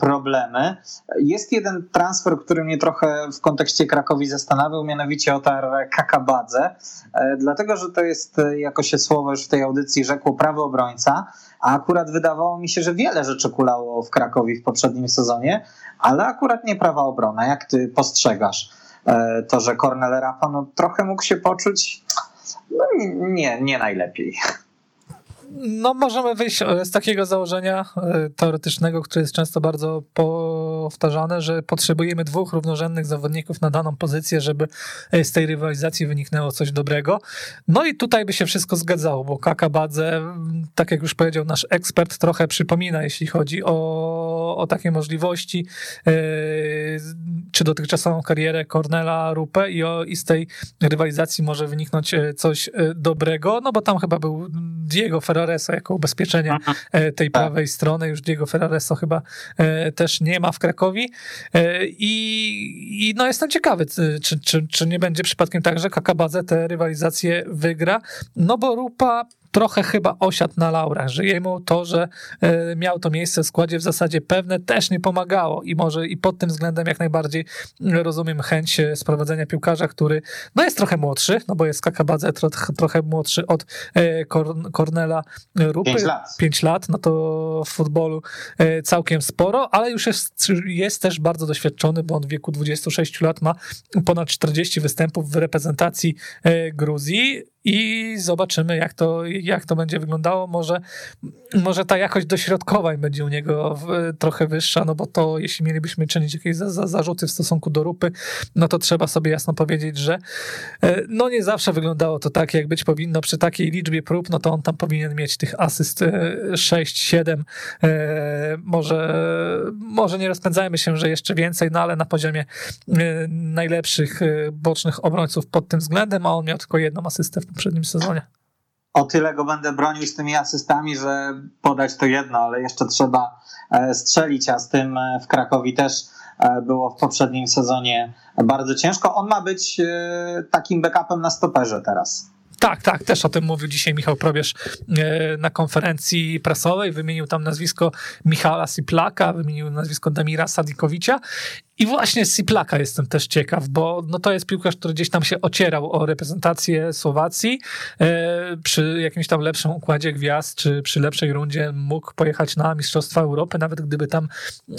problemy. Jest jeden transfer, który mnie trochę w kontekście Krakowi zastanawiał, mianowicie Otar Kakabadze, e, dlatego że to jest, jako się słowo już w tej audycji rzekło, prawy obrońca, a akurat wydawało mi się, że wiele rzeczy kulało w Krakowie w poprzednim sezonie, ale akurat nie prawa obrona. Jak ty postrzegasz e, to, że Cornel Rafa no, trochę mógł się poczuć no, nie, nie najlepiej? No, możemy wyjść e, z takiego założenia e, teoretycznego, które jest często bardzo powtarzane, że potrzebujemy dwóch równorzędnych zawodników na daną pozycję, żeby e, z tej rywalizacji wyniknęło coś dobrego. No i tutaj by się wszystko zgadzało, bo Kakabadze, tak jak już powiedział nasz ekspert, trochę przypomina, jeśli chodzi o, o takie możliwości, czy dotychczasową karierę Cornela Rupę i, o, i z tej rywalizacji może wyniknąć coś dobrego, no bo tam chyba był Diego Ferrer Ferrareso jako ubezpieczenie mhm. tej tak. prawej strony. Już Diego Ferrareso chyba e, też nie ma w Krakowi. E, I, i no jestem ciekawy, czy, czy, czy nie będzie przypadkiem tak, że Kakabadze tę rywalizację wygra. No bo Rupa trochę chyba osiadł na laurach, że jemu to, że e, miał to miejsce w składzie w zasadzie pewne też nie pomagało i może i pod tym względem jak najbardziej rozumiem chęć e, sprowadzenia piłkarza, który no jest trochę młodszy, no bo jest Kakabadze trochę, trochę młodszy od e, Kornela Rupy. 5 lat. 5 lat, no to w futbolu całkiem sporo, ale już jest, jest też bardzo doświadczony, bo on w wieku 26 lat ma ponad 40 występów w reprezentacji Gruzji i zobaczymy, jak to, jak to będzie wyglądało. Może, może ta jakość dośrodkowań będzie u niego trochę wyższa, no bo to jeśli mielibyśmy czynić jakieś za, za, zarzuty w stosunku do Rupy, no to trzeba sobie jasno powiedzieć, że e, no nie zawsze wyglądało to tak, jak być powinno przy takiej liczbie prób, no to on tam powinien mieć tych asyst 6, 7, e, może, może nie rozpędzajmy się, że jeszcze więcej, no ale na poziomie e, najlepszych bocznych obrońców pod tym względem, a on miał tylko jedną asystę w poprzednim sezonie. O tyle go będę bronił z tymi asystami, że podać to jedno, ale jeszcze trzeba e, strzelić, a z tym e, w Krakowi też e, było w poprzednim sezonie bardzo ciężko. On ma być takim backupem na stoperze teraz. Tak, tak, też o tym mówił dzisiaj Michał Probierz na konferencji prasowej. Wymienił tam nazwisko Michała Siplaka, wymienił nazwisko Damira Sadikowicza i właśnie z Siplaka jestem też ciekaw, bo no to jest piłkarz, który gdzieś tam się ocierał o reprezentację Słowacji. E, przy jakimś tam lepszym układzie gwiazd, czy przy lepszej rundzie mógł pojechać na Mistrzostwa Europy, nawet gdyby tam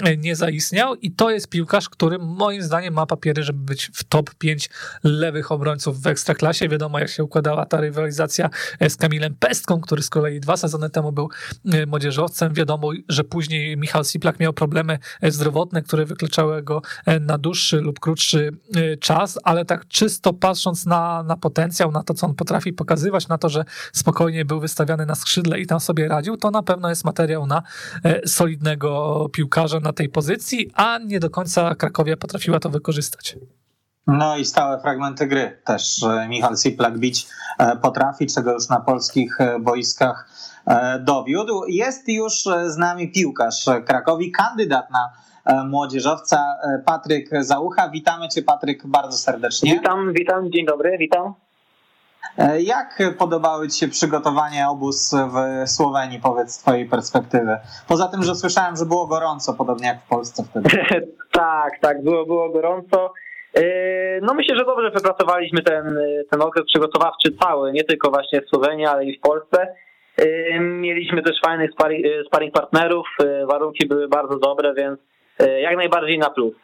e, nie zaistniał. I to jest piłkarz, który moim zdaniem ma papiery, żeby być w top 5 lewych obrońców w Ekstraklasie. Wiadomo, jak się układała ta rywalizacja e, z Kamilem Pestką, który z kolei dwa sezony temu był młodzieżowcem. Wiadomo, że później Michał Siplak miał problemy zdrowotne, które wykluczały go na dłuższy lub krótszy e, czas, ale tak czysto patrząc na, na potencjał, na to, co on potrafi pokazywać, na to, że spokojnie był wystawiany na skrzydle i tam sobie radził, to na pewno jest materiał na e, solidnego piłkarza na tej pozycji, a nie do końca Krakowia potrafiła to wykorzystać. No i stałe fragmenty gry też Michal Siplak bić potrafi, czego już na polskich boiskach dowiódł. Jest już z nami piłkarz Krakowi, kandydat na młodzieżowca Patryk Załucha. Witamy Cię Patryk bardzo serdecznie. Witam, witam, dzień dobry, witam. E, jak podobały Ci się przygotowania obóz w Słowenii, powiedz z Twojej perspektywy? Poza tym, że słyszałem, że było gorąco, podobnie jak w Polsce wtedy. tak, tak, było, było gorąco. E, no myślę, że dobrze wypracowaliśmy ten, ten okres przygotowawczy cały, nie tylko właśnie w Słowenii, ale i w Polsce. E, mieliśmy też fajnych sparring partnerów, warunki były bardzo dobre, więc jak najbardziej na plus.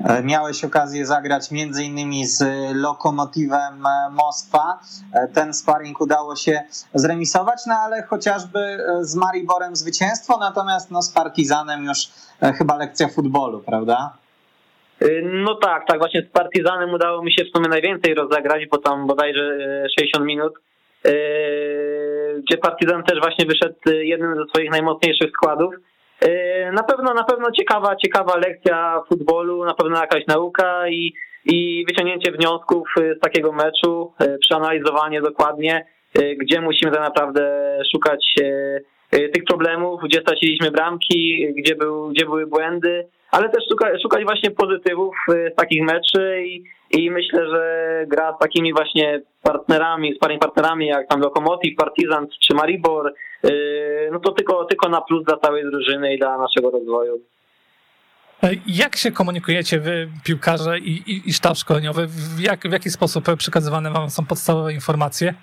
E, miałeś okazję zagrać między innymi z Lokomotywem e, Moskwa. E, ten sparring udało się zremisować, no ale chociażby z Mariborem zwycięstwo, natomiast no, z Partizanem już chyba lekcja futbolu, prawda? No tak, tak, właśnie z Partizanem udało mi się w sumie najwięcej rozegrać, bo tam bodajże 60 minut, gdzie Partizan też właśnie wyszedł jednym ze swoich najmocniejszych składów. E, na pewno, na pewno ciekawa, ciekawa lekcja futbolu, na pewno jakaś nauka i, i wyciągnięcie wniosków z takiego meczu, e, przeanalizowanie dokładnie, gdzie musimy tak naprawdę szukać tych problemów, gdzie straciliśmy bramki, gdzie, był, gdzie były błędy, ale też szukać, szukać właśnie pozytywów z takich meczy i, i myślę, że gra z takimi właśnie partnerami, sparring partnerami jak tam Lokomotiv, Partizan czy Maribor, yy, no to tylko, tylko na plus dla całej drużyny i dla naszego rozwoju. E, jak się komunikujecie wy, piłkarze i, i, i sztab szkoleniowy? W, jak, w jaki sposób przekazywane wam są podstawowe informacje?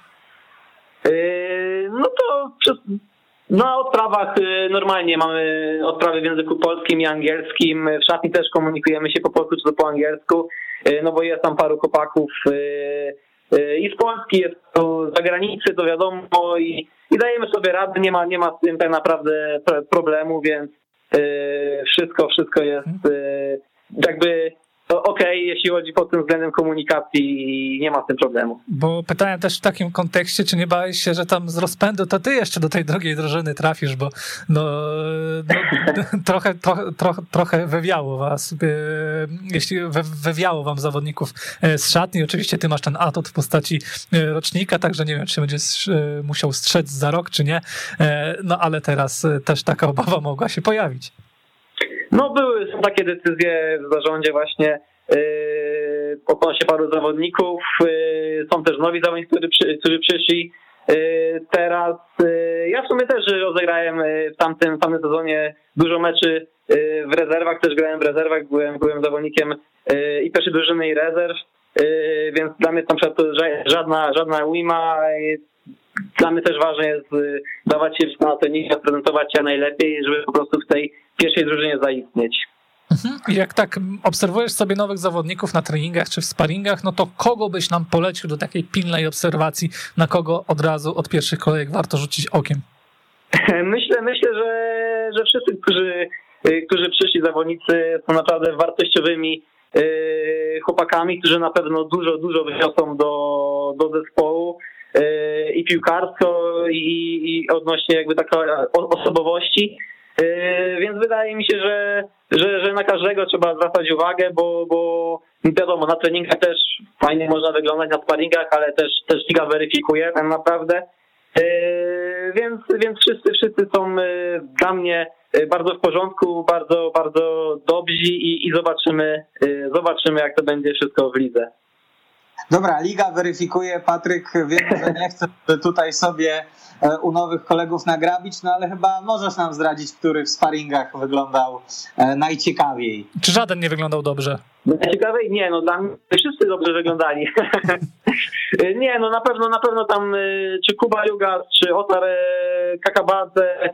Yy, no to na odprawach yy, normalnie mamy odprawy w języku polskim i angielskim. W szatni też komunikujemy się po polsku czy po angielsku. Y, no bo jest tam paru kopaków y, y, i z Polski, jest to z zagranicy, to wiadomo i, i dajemy sobie radę, nie ma, nie ma z tym tak naprawdę problemu, więc wszystko, wszystko jest jakby to okej, okay, jeśli chodzi pod tym względem komunikacji, nie ma z tym problemu. Bo pytałem też w takim kontekście, czy nie bałeś się, że tam z rozpędu to ty jeszcze do tej drugiej drużyny trafisz, bo no, no trochę, trochę, trochę, trochę wywiało was, jeśli wywiało wam zawodników e, z szatni, oczywiście ty masz ten atut w postaci e, rocznika, także nie wiem, czy będziesz e, musiał strzec za rok, czy nie, no ale teraz też taka obawa mogła się pojawić. No były, są takie decyzje w zarządzie właśnie yy, odnośnie paru zawodników. Yy, są też nowi zawodnicy, którzy, przy, którzy przyszli. Yy, teraz yy, ja w sumie też rozegrałem yy, w tamtym, w tamtym sezonie dużo meczy yy, w rezerwach, też grałem w rezerwach, byłem, byłem zawodnikiem yy, i pierwszej drużyny i rezerw, więc dla mnie tam żadna, żadna ujma. Dla mnie też ważne jest dawać się na treningi, prezentować się najlepiej, żeby po prostu w tej pierwszej drużynie zaistnieć. Mhm. Jak tak obserwujesz sobie nowych zawodników na treningach czy w sparingach, no to kogo byś nam polecił do takiej pilnej obserwacji, na kogo od razu od pierwszych kolejek warto rzucić okiem? Myślę, myślę, że, że wszyscy, którzy, którzy przyszli zawodnicy są naprawdę wartościowymi y, chłopakami, którzy na pewno dużo, dużo wyniosą do, do zespołu y, i piłkarsko i, i odnośnie jakby takiej osobowości. Yy, więc wydaje mi się, że, że, że na każdego trzeba zwracać uwagę, bo, bo wiadomo, na treningach też fajnie można wyglądać, na sparingach, ale też, też liga weryfikuje tak naprawdę. Yy, więc, więc wszyscy, wszyscy są dla mnie bardzo w porządku, bardzo, bardzo dobrzy i, i zobaczymy, zobaczymy, jak to będzie wszystko w lidze. Dobra, liga weryfikuje. Patryk, wiem, że nie chcę tutaj sobie e, u nowych kolegów nagrabić, no ale chyba możesz nam zdradzić, który w sparingach wyglądał e, najciekawiej. Czy żaden nie wyglądał dobrze? Najciekawiej? Nie, no dla mnie wszyscy dobrze wyglądali. nie, no na pewno, na pewno tam e, czy Kuba Jugas, czy Otar Kakabadze,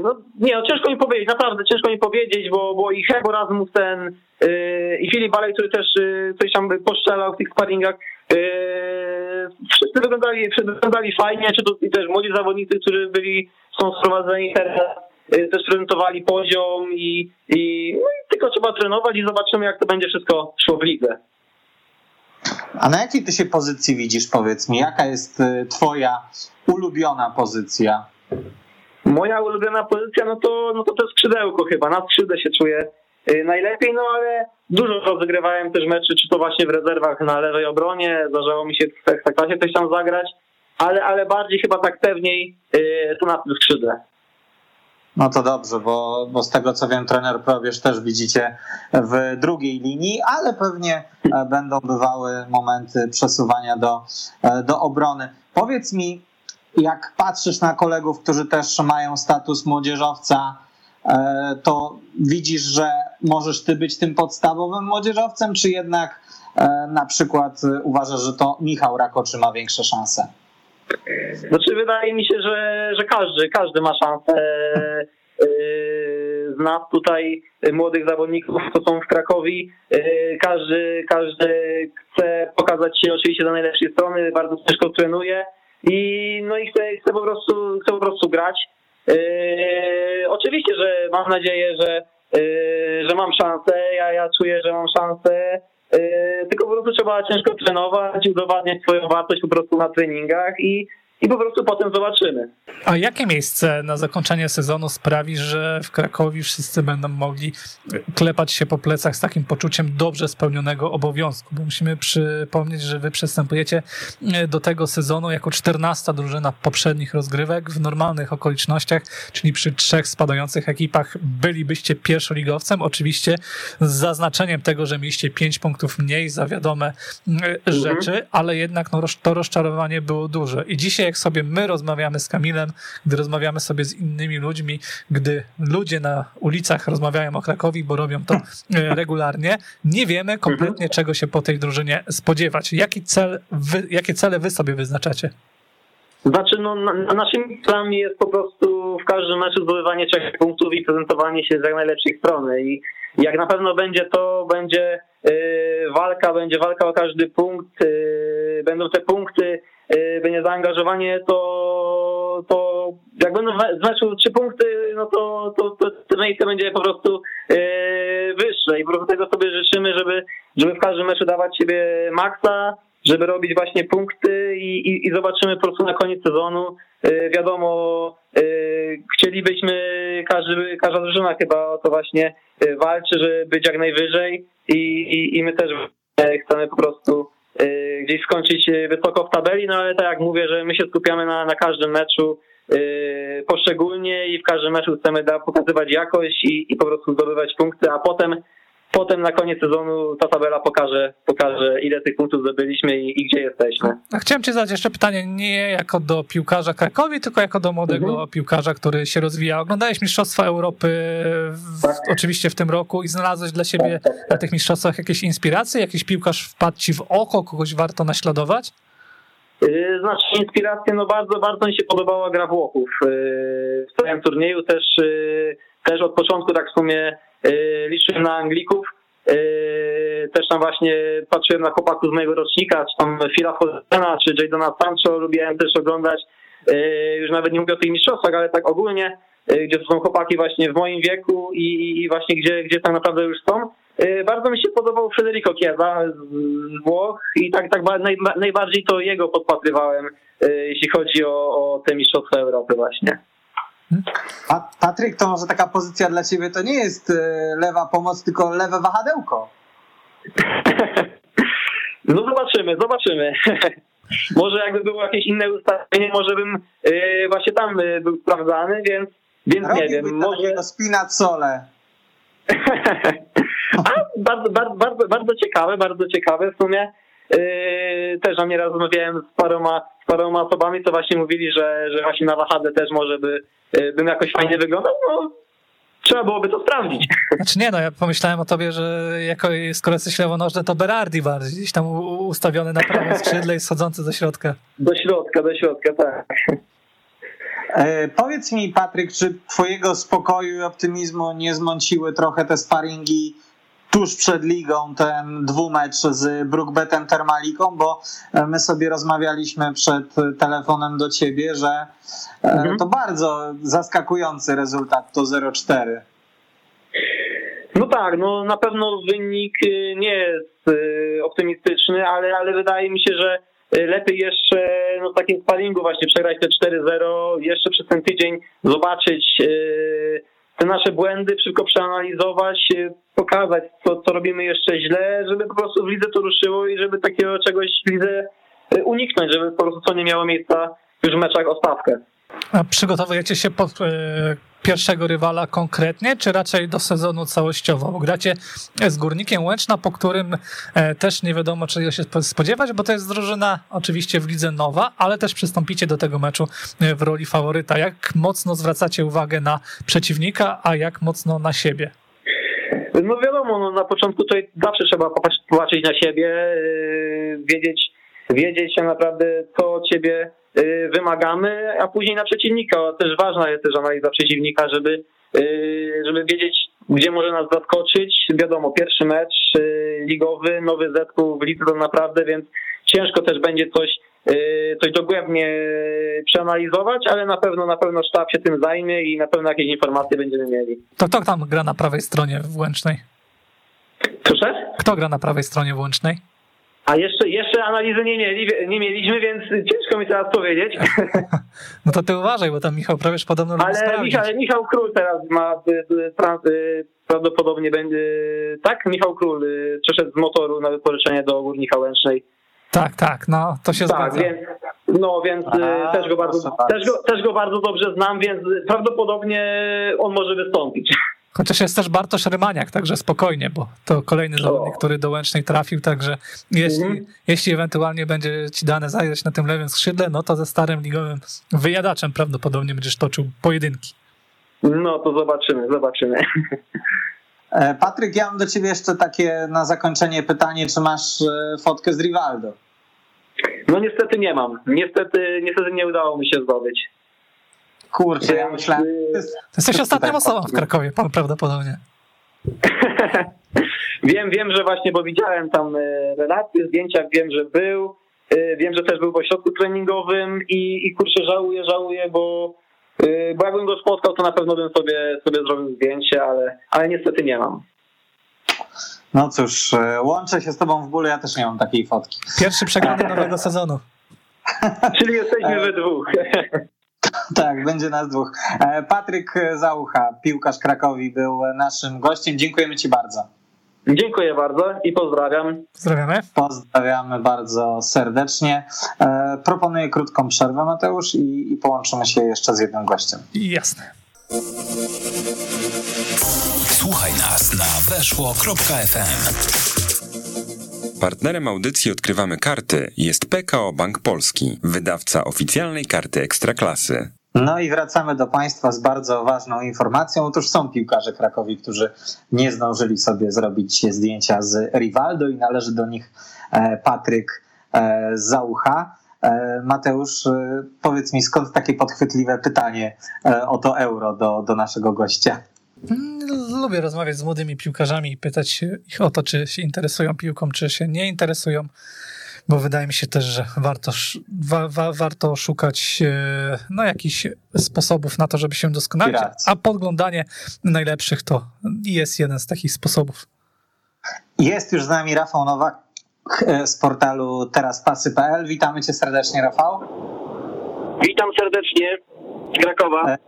no nie, no ciężko mi powiedzieć, naprawdę ciężko mi powiedzieć, bo, bo i Hebo Rasmussen, i Filip Balej, który też yy, coś tam poszczelał w tych sparingach. Yy, wszyscy wyglądali, wyglądali fajnie, czy to i też młodzi zawodnicy, którzy byli, są sprowadzeni teraz, też prezentowali poziom i, i, no i tylko trzeba trenować i zobaczymy, jak to będzie wszystko szło w lidze. A na jakiej ty się pozycji widzisz, powiedz mi? Jaka jest twoja ulubiona pozycja? Moja ulubiona pozycja, no to, no to to skrzydełko chyba. Na skrzydle się czuję najlepiej, no ale dużo rozegrywałem też meczy, czy to właśnie w rezerwach na lewej obronie, zdarzało mi się w Ekstraklasie coś tam zagrać, ale, ale bardziej chyba tak pewniej tu na tym skrzydle. No to dobrze, bo, bo z tego co wiem, trener Probierz też widzicie w drugiej linii, ale pewnie e, będą bywały momenty przesuwania do, e, do obrony. Powiedz mi, jak patrzysz na kolegów, którzy też mają status młodzieżowca, e, to widzisz, że możesz ty być tym podstawowym młodzieżowcem, czy jednak na przykład uważasz, że to Michał Rakoczy ma większe szanse? Znaczy wydaje mi się, że, że każdy, każdy ma szansę yy, z nas tutaj młodych zawodników, co są w Krakowie. Każdy, każdy chce pokazać się oczywiście do najlepszej strony, bardzo ciężko trenuje i no i chce, chce po prostu chce po prostu grać. Oczywiście, że mam nadzieję, że, że mam szansę, ja, ja czuję, że mam szansę Yy, tylko po prostu trzeba ciężko trenować, udowadniać swoją wartość po prostu na treningach i i po prostu potem zobaczymy. A jakie miejsce na zakończenie sezonu sprawi, że w Krakowie wszyscy będą mogli klepać się po plecach z takim poczuciem dobrze spełnionego obowiązku? Bo musimy przypomnieć, że wy przystępujecie e, do tego sezonu jako 14 drużyna poprzednich rozgrywek w normalnych okolicznościach, czyli przy trzech spadających ekipach bylibyście pierwszoligowcem. Oczywiście z zaznaczeniem tego, że mieliście 5 punktów mniej za wiadome e, mhm. rzeczy, ale jednak no, to rozczarowanie było duże. I dzisiaj jak sobie my rozmawiamy z Kamilem, gdy rozmawiamy sobie z innymi ludźmi, gdy ludzie na ulicach rozmawiają o Krakowi, bo robią to e, regularnie, nie wiemy kompletnie, mhm. czego się po tej drużynie spodziewać. Jaki cel wy, jakie cele wy sobie wyznaczacie? Znaczy, no, na, naszymi celami jest po prostu w każdym meczu zdobywanie trzech punktów i prezentowanie się z jak najlepszej strony. I jak na pewno będzie to, będzie yy, walka, będzie walka o każdy punkt, yy, będą te punkty będzie zaangażowanie, to, to jak będą w trzy punkty, no to, to, to, to miejsce będzie po prostu yy, wyższe i po prostu tego sobie życzymy, żeby, żeby w każdym meczu dawać siebie maksa, żeby robić właśnie punkty i, i, i zobaczymy po prostu na koniec sezonu. Yy, wiadomo, yy, chcielibyśmy, każdy, każda drużyna chyba o to właśnie walczy, żeby być jak najwyżej i, i, i my też chcemy po prostu gdzieś skończyć y, wysoko w tabeli, no ale tak jak mówię, że my się skupiamy na, na każdym meczu y, poszczególnie i w każdym meczu chcemy da, pokazywać jakość i, i po prostu zdobywać punkty, a potem potem na koniec sezonu ta tabela pokaże, pokaże ile tych punktów zdobyliśmy i, i gdzie jesteśmy. A chciałem Ci zadać jeszcze pytanie, nie jako do piłkarza Krakowi, tylko jako do młodego mhm. piłkarza, który się rozwija. Oglądałeś Mistrzostwa Europy w, tak. oczywiście w tym roku i znalazłeś dla siebie tak, tak, na tych mistrzostwach jakieś inspiracje? Jakiś piłkarz wpadł Ci w oko, kogoś warto naśladować? Y, znaczy inspiracje, no bardzo, bardzo mi się podobała gra Włochów. Y, w całym turnieju też, y, też od początku tak w sumie liczyłem na Anglików. Y, też tam właśnie patrzyłem na chłopaków z mojego rocznika, czy tam Phila Fodena, czy Jadona Sancho, lubiłem też oglądać. Y, już nawet nie mówię o tych mistrzostwach, ale tak ogólnie, gdzie to są chłopaki właśnie w moim wieku i, i właśnie gdzie, gdzie tak naprawdę już są. Bardzo mi się podobał Federico Chiesa z Włoch i tak, tak naj, najbardziej to jego podpatrywałem, jeśli chodzi o, o te mistrzostwa Europy właśnie. Patryk, to może taka pozycja dla ciebie to nie jest e, lewa pomoc, tylko lewe wahadełko. No zobaczymy, zobaczymy. może jakby było jakieś inne ustawienie, może bym yy, właśnie tam yy, był sprawdzany, więc, więc nie wiem. Może spinać sole. A, bardzo, bardzo, bardzo, bardzo ciekawe, bardzo ciekawe w sumie. Yy, też na mnie rozmawiałem z paroma, z paroma osobami, co właśnie mówili, że, że właśnie na wahadę też może by Y, bym jakoś fajnie wyglądał, no trzeba byłoby to sprawdzić. Znaczy nie, no ja pomyślałem o tobie, że jako, skoro jesteś lewonożny, to Berardi bardziej, gdzieś tam ustawiony na prawym skrzydle i schodzący do środka. Do środka, do środka, tak. E, powiedz mi, Patryk, czy twojego spokoju i optymizmu nie zmąciły trochę te sparingi tuż przed ligą ten dwumecz z Brookbetem Termaliką, bo e, my sobie rozmawialiśmy przed telefonem do ciebie, że e, mhm. to bardzo zaskakujący rezultat to 0-4. No tak, no na pewno wynik y, nie jest optymistyczny, ale, ale wydaje mi się, że lepiej jeszcze no, w takim sparingu właśnie przegrać te 4-0, jeszcze przez ten tydzień zobaczyć te nasze błędy szybko przeanalizować, e, pokazać, co, co robimy jeszcze źle, żeby po prostu w lidze to ruszyło i żeby takiego czegoś w lidze e, uniknąć, żeby po prostu to nie miało miejsca już w meczach o stawkę. A przygotowujecie się pod e, pierwszego rywala konkretnie, czy raczej do sezonu całościowo? Gracie z Górnikiem Łęczna, po którym e, też nie wiadomo, czego się spodziewać, bo to jest drużyna oczywiście w lidze nowa, ale też przystąpicie do tego meczu e, w roli faworyta. Jak mocno zwracacie uwagę na przeciwnika, a jak mocno na siebie? No wiadomo, no na początku to zawsze trzeba popatrzeć na siebie, yy, wiedzieć, wiedzieć się naprawdę, co ciebie wymagamy, a później na przeciwnika. Też ważna jest też analiza przeciwnika, żeby, yy, żeby wiedzieć, gdzie może nas zaskoczyć. Wiadomo, pierwszy mecz ligowy, nowy zespół w lidze to naprawdę, więc ciężko też będzie coś coś dogłębnie przeanalizować, ale na pewno na pewno sztab się tym zajmie i na pewno jakieś informacje będziemy mieli. To kto tam gra na prawej stronie w Łęcznej? Proszę? Kto gra na prawej stronie w Łęcznej? A jeszcze, jeszcze analizy nie, mieli, nie mieliśmy, więc ciężko mi teraz powiedzieć. No to ty uważaj, bo tam Michał Prawierz podobno Ale Michał, Michał Król teraz ma prawdopodobnie będzie, tak? Michał Król przeszedł z motoru na wypożyczenie do Górnika Łęcznej. Tak, tak, no to się tak, zgadza. Więc, no więc A, też, go bardzo, też, go, też go bardzo dobrze znam, więc prawdopodobnie on może wystąpić. Chociaż jest też Bartosz Rymaniak, także spokojnie, bo to kolejny zawodnik, który do Łęcznej trafił, także jeśli, mm. jeśli ewentualnie będzie ci dane zagrać na tym lewym skrzydle, no to ze starym ligowym wyjadaczem prawdopodobnie będziesz toczył pojedynki. No to zobaczymy, zobaczymy. E, Patryk, ja mam do ciebie jeszcze takie na zakończenie pytanie, czy masz e, fotkę z Rivaldo? No niestety nie mam. Niestety, niestety nie udało mi się zdobyć. Kurczę, ja myślałem... To jesteś ostatnią osobą w Krakowie, prawdopodobnie. wiem, wiem, że właśnie, bo widziałem tam e, relacje, zdjęcia, wiem, że był. Wiem, że też był w ośrodku treningowym i, i kurczę, żałuję, żałuję, bo Y, bo jakbym go spotkał, to na pewno bym sobie, sobie zrobił zdjęcie, ale, ale niestety nie mam. No cóż, łączę się z tobą w bólu, ja też nie mam takiej fotki. Pierwszy przegrany nowego sezonu. Czyli jesteśmy we dwóch. Tak, będzie nas dwóch. E, Patryk Załucha, piłkarz Krakowi, był naszym gościem. Dziękujemy Ci bardzo. Dziękuję bardzo i pozdrawiam. Pozdrawiamy. Pozdrawiamy bardzo serdecznie. E, proponuję krótką przerwę, Mateusz, i, i połączymy się jeszcze z jednym gościem. Jasne. Słuchaj nas na weszło.fm. Partnerem audycji Odkrywamy Karty jest PKO Bank Polski, wydawca oficjalnej karty Ekstraklasy. No i wracamy do Państwa z bardzo ważną informacją. Otóż są piłkarze Krakowi, którzy nie zdążyli sobie zrobić zdjęcia z Rivaldo i należy do nich e, Patryk e, Zaucha. E, Mateusz, powiedz mi, skąd takie podchwytliwe pytanie o to euro do, do naszego gościa? Mm, lubię rozmawiać z młodymi piłkarzami i pytać ich o to, czy się interesują piłką, czy się nie interesują bo wydaje mi się też, że warto, wa, wa, warto szukać e, no, jakichś sposobów na to, żeby się doskonalić, a podglądanie najlepszych to jest jeden z takich sposobów. Jest już z nami Rafał Nowak e, z portalu teraspasy.pl. Witamy cię serdecznie, Rafał. Witam serdecznie z Krakowa. E,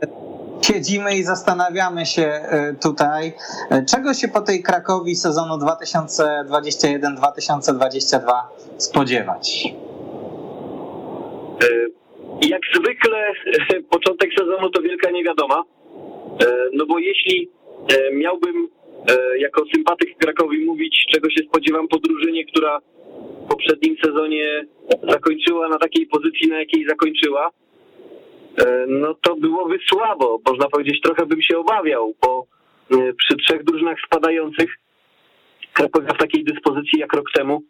siedzimy i zastanawiamy się e, tutaj, e, czego się po tej Krakowi sezonu 2021-2022 spodziewać. Jak zwykle początek sezonu to wielka niewiadoma, no bo jeśli miałbym jako sympatyk Krakowi mówić, czego się spodziewam po drużynie, która w poprzednim sezonie zakończyła na takiej pozycji, na jakiej zakończyła, no to byłoby słabo. Można powiedzieć, trochę bym się obawiał, bo e, przy trzech drużynach spadających Krakowa w takiej dyspozycji jak rok temu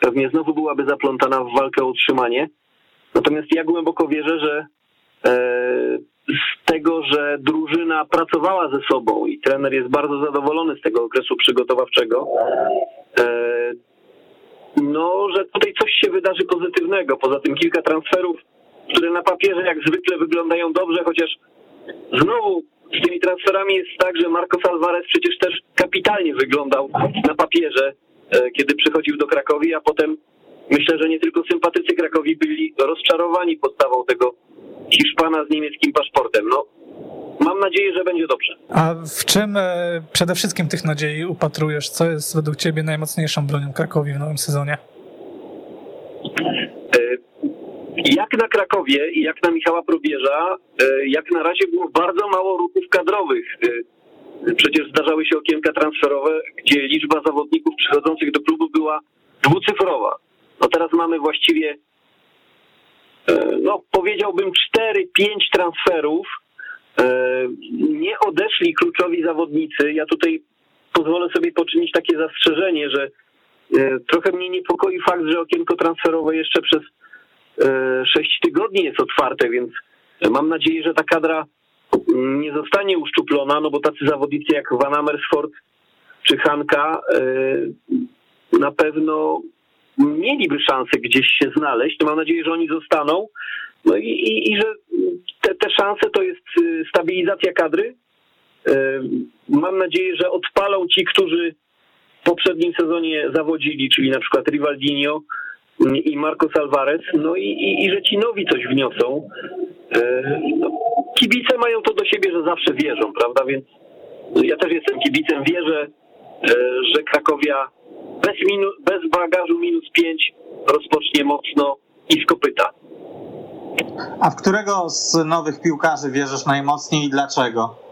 pewnie znowu byłaby zaplątana w walkę o utrzymanie. Natomiast ja głęboko wierzę, że e, z tego, że drużyna pracowała ze sobą i trener jest bardzo zadowolony z tego okresu przygotowawczego, no, że tutaj coś się wydarzy pozytywnego. Poza tym kilka transferów które na papierze jak zwykle wyglądają dobrze, chociaż znowu z tymi transferami jest tak, że Marcos Alvarez przecież też kapitalnie wyglądał na papierze, e, kiedy przychodził do Krakowi, a potem myślę, że nie tylko sympatycy Krakowi byli rozczarowani postawą tego Hiszpana z niemieckim paszportem. No, mam nadzieję, że będzie dobrze. A w czym e, przede wszystkim tych nadziei upatrujesz? Co jest według ciebie najmocniejszą bronią Krakowi w nowym sezonie? E, jak na Krakowie i jak na Michała Probierza, e, jak na razie było bardzo mało ruchów kadrowych. E, przecież zdarzały się okienka transferowe, gdzie liczba zawodników przychodzących do klubu była dwucyfrowa. No teraz mamy właściwie, no powiedziałbym 4-5 transferów. Nie odeszli kluczowi zawodnicy. Ja tutaj pozwolę sobie poczynić takie zastrzeżenie, że trochę mnie niepokoi fakt, że okienko transferowe jeszcze przez 6 tygodni jest otwarte, więc mam nadzieję, że ta kadra nie zostanie uszczuplona, no bo tacy zawodnicy jak Van Amersfoort czy Hanka na pewno mieliby szansę gdzieś się znaleźć. Mam nadzieję, że oni zostaną. No i, i, i że te, te szanse to jest stabilizacja kadry. Mam nadzieję, że odpalą ci, którzy w poprzednim sezonie zawodzili, czyli na przykład Rivaldinho, i Marcos Alvarez, no i, i, i że ci nowi coś wniosą. E, no, kibice mają to do siebie, że zawsze wierzą, prawda? Więc ja też jestem kibicem, wierzę, e, że Krakowia bez, minu, bez bagażu minus pięć rozpocznie mocno i z kopyta. A w którego z nowych piłkarzy wierzysz najmocniej i dlaczego?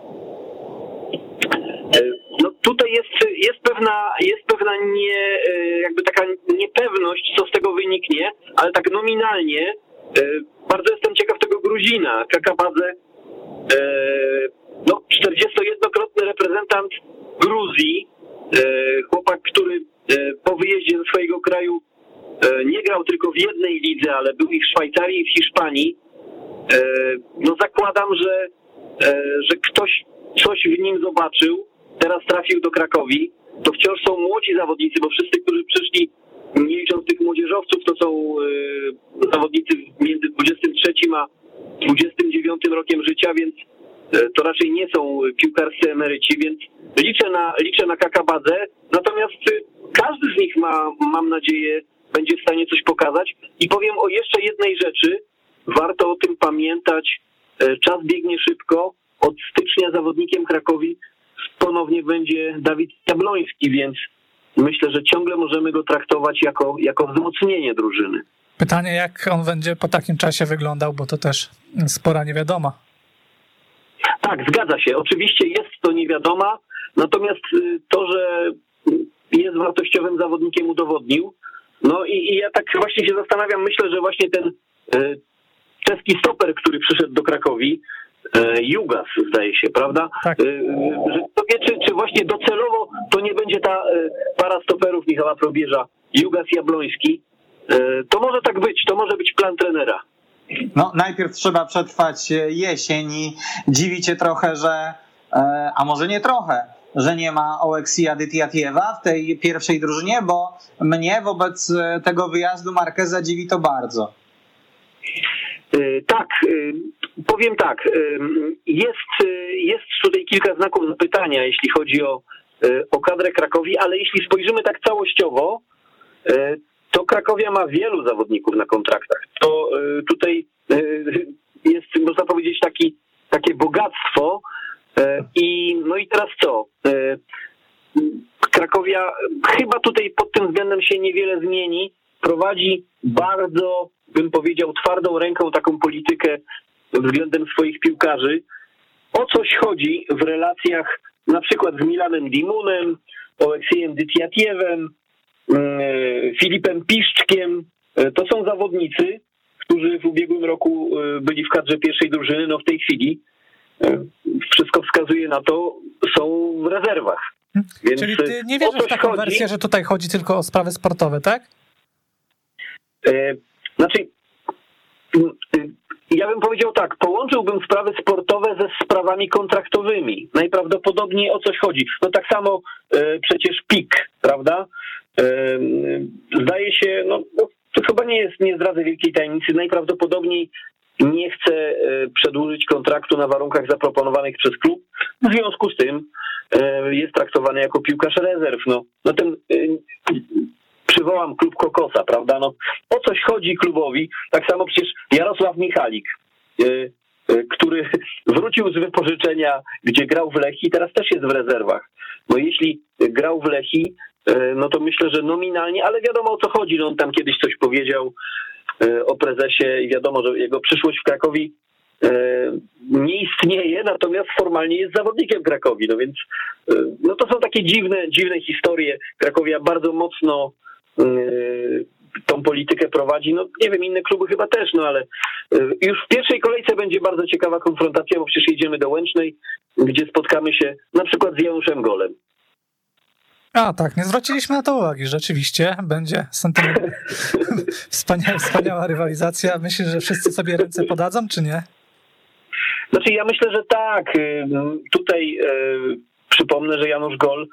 Tutaj jest, jest pewna, jest pewna nie, e, jakby taka niepewność, co z tego wyniknie, ale tak nominalnie e, bardzo jestem ciekaw tego Gruzina, Kakabadze, e, no 41-krotny reprezentant Gruzji, chłopak, który po wyjeździe ze swojego kraju nie grał tylko w jednej lidze, ale był i w Szwajcarii, i w Hiszpanii. No zakładam, że, że ktoś coś w nim zobaczył teraz trafił do Krakowi, to wciąż są młodzi zawodnicy, bo wszyscy, którzy przyszli, nie licząc tych młodzieżowców, to są y, zawodnicy między 23 a 29 rokiem życia, więc y, to raczej nie są piłkarscy emeryci, więc liczę na, liczę na Kakabadze. Natomiast y, każdy z nich ma, mam nadzieję, będzie w stanie coś pokazać. I powiem o jeszcze jednej rzeczy. Warto o tym pamiętać. Czas biegnie szybko. Od stycznia zawodnikiem Krakowi ponownie będzie Dawid Jabloński, więc myślę, że ciągle możemy go traktować jako, jako wzmocnienie drużyny. Pytanie, jak on będzie po takim czasie wyglądał, bo to też spora niewiadoma. Tak, zgadza się. Oczywiście jest to niewiadoma, natomiast y, to, że jest wartościowym zawodnikiem udowodnił. No i, i ja tak właśnie się zastanawiam, myślę, że właśnie ten y, czeski stoper, który przyszedł do Krakowi, Jugas, zdaje się, prawda? Tak. E, że to wie, czy, czy właśnie docelowo to nie będzie ta e, para stoperów Michała Probierza, Jugas Jabloński. To może tak być, to może być plan trenera. No, najpierw trzeba przetrwać jesień i dziwi cię trochę, że, a może nie trochę, że nie ma Oleksija Dytiatiewa w tej pierwszej drużynie, bo mnie wobec tego wyjazdu Markeza dziwi to bardzo. Tak, Powiem tak, jest, jest tutaj kilka znaków zapytania, jeśli chodzi o, o kadrę Krakowi, ale jeśli spojrzymy tak całościowo, to Krakowia ma wielu zawodników na kontraktach. To tutaj jest, można powiedzieć, taki, takie bogactwo. I no i teraz co? Krakowia chyba tutaj pod tym względem się niewiele zmieni. Prowadzi bardzo, bym powiedział, twardą ręką taką politykę względem swoich piłkarzy. O coś chodzi w relacjach na przykład z Milanem Dimunem, Oleksiejem Dytiatiewem, mm, Filipem Piszczkiem. E, to są zawodnicy, którzy w ubiegłym roku e, byli w kadrze pierwszej drużyny, no w tej chwili e, wszystko wskazuje na to, są w rezerwach. Więc Czyli ty nie wierzysz w taką chodzi. wersję, że tutaj chodzi tylko o sprawy sportowe, tak? Znaczy, ja bym powiedział tak, połączyłbym sprawy sportowe ze sprawami kontraktowymi. Najprawdopodobniej o coś chodzi. No tak samo e, przecież PIK, prawda? E, zdaje się, no, no to chyba nie jest, nie zdradzę wielkiej tajemnicy, najprawdopodobniej nie chce e, przedłużyć kontraktu na warunkach zaproponowanych przez klub. W związku z tym e, jest traktowany jako piłkarz rezerw. No, no ten e, przywołam klub Kokosa, prawda? No, o coś chodzi klubowi. Tak samo przecież Jarosław Michalik. Y, który wrócił z wypożyczenia, gdzie grał w Lechii, teraz też jest w rezerwach. No jeśli grał w Lechii, no to myślę, że nominalnie, ale wiadomo o co chodzi. No on tam kiedyś coś powiedział o prezesie i wiadomo, że jego przyszłość w Krakowi nie istnieje, natomiast formalnie jest zawodnikiem Krakowi. No więc no to są takie dziwne, dziwne historie. Krakowia bardzo mocno tą politykę prowadzi. No nie wiem, inne kluby chyba też, no ale już w pierwszej kolejce będzie bardzo ciekawa konfrontacja, bo przecież jedziemy do Łęcznej, gdzie spotkamy się na przykład z Januszem Golem. A tak, nie zwróciliśmy na to uwagi, rzeczywiście będzie wspaniała, wspaniała rywalizacja. Myślisz, że wszyscy sobie ręce podadzą, czy nie? Znaczy ja myślę, że tak. Tutaj przypomnę, że Janusz Gol,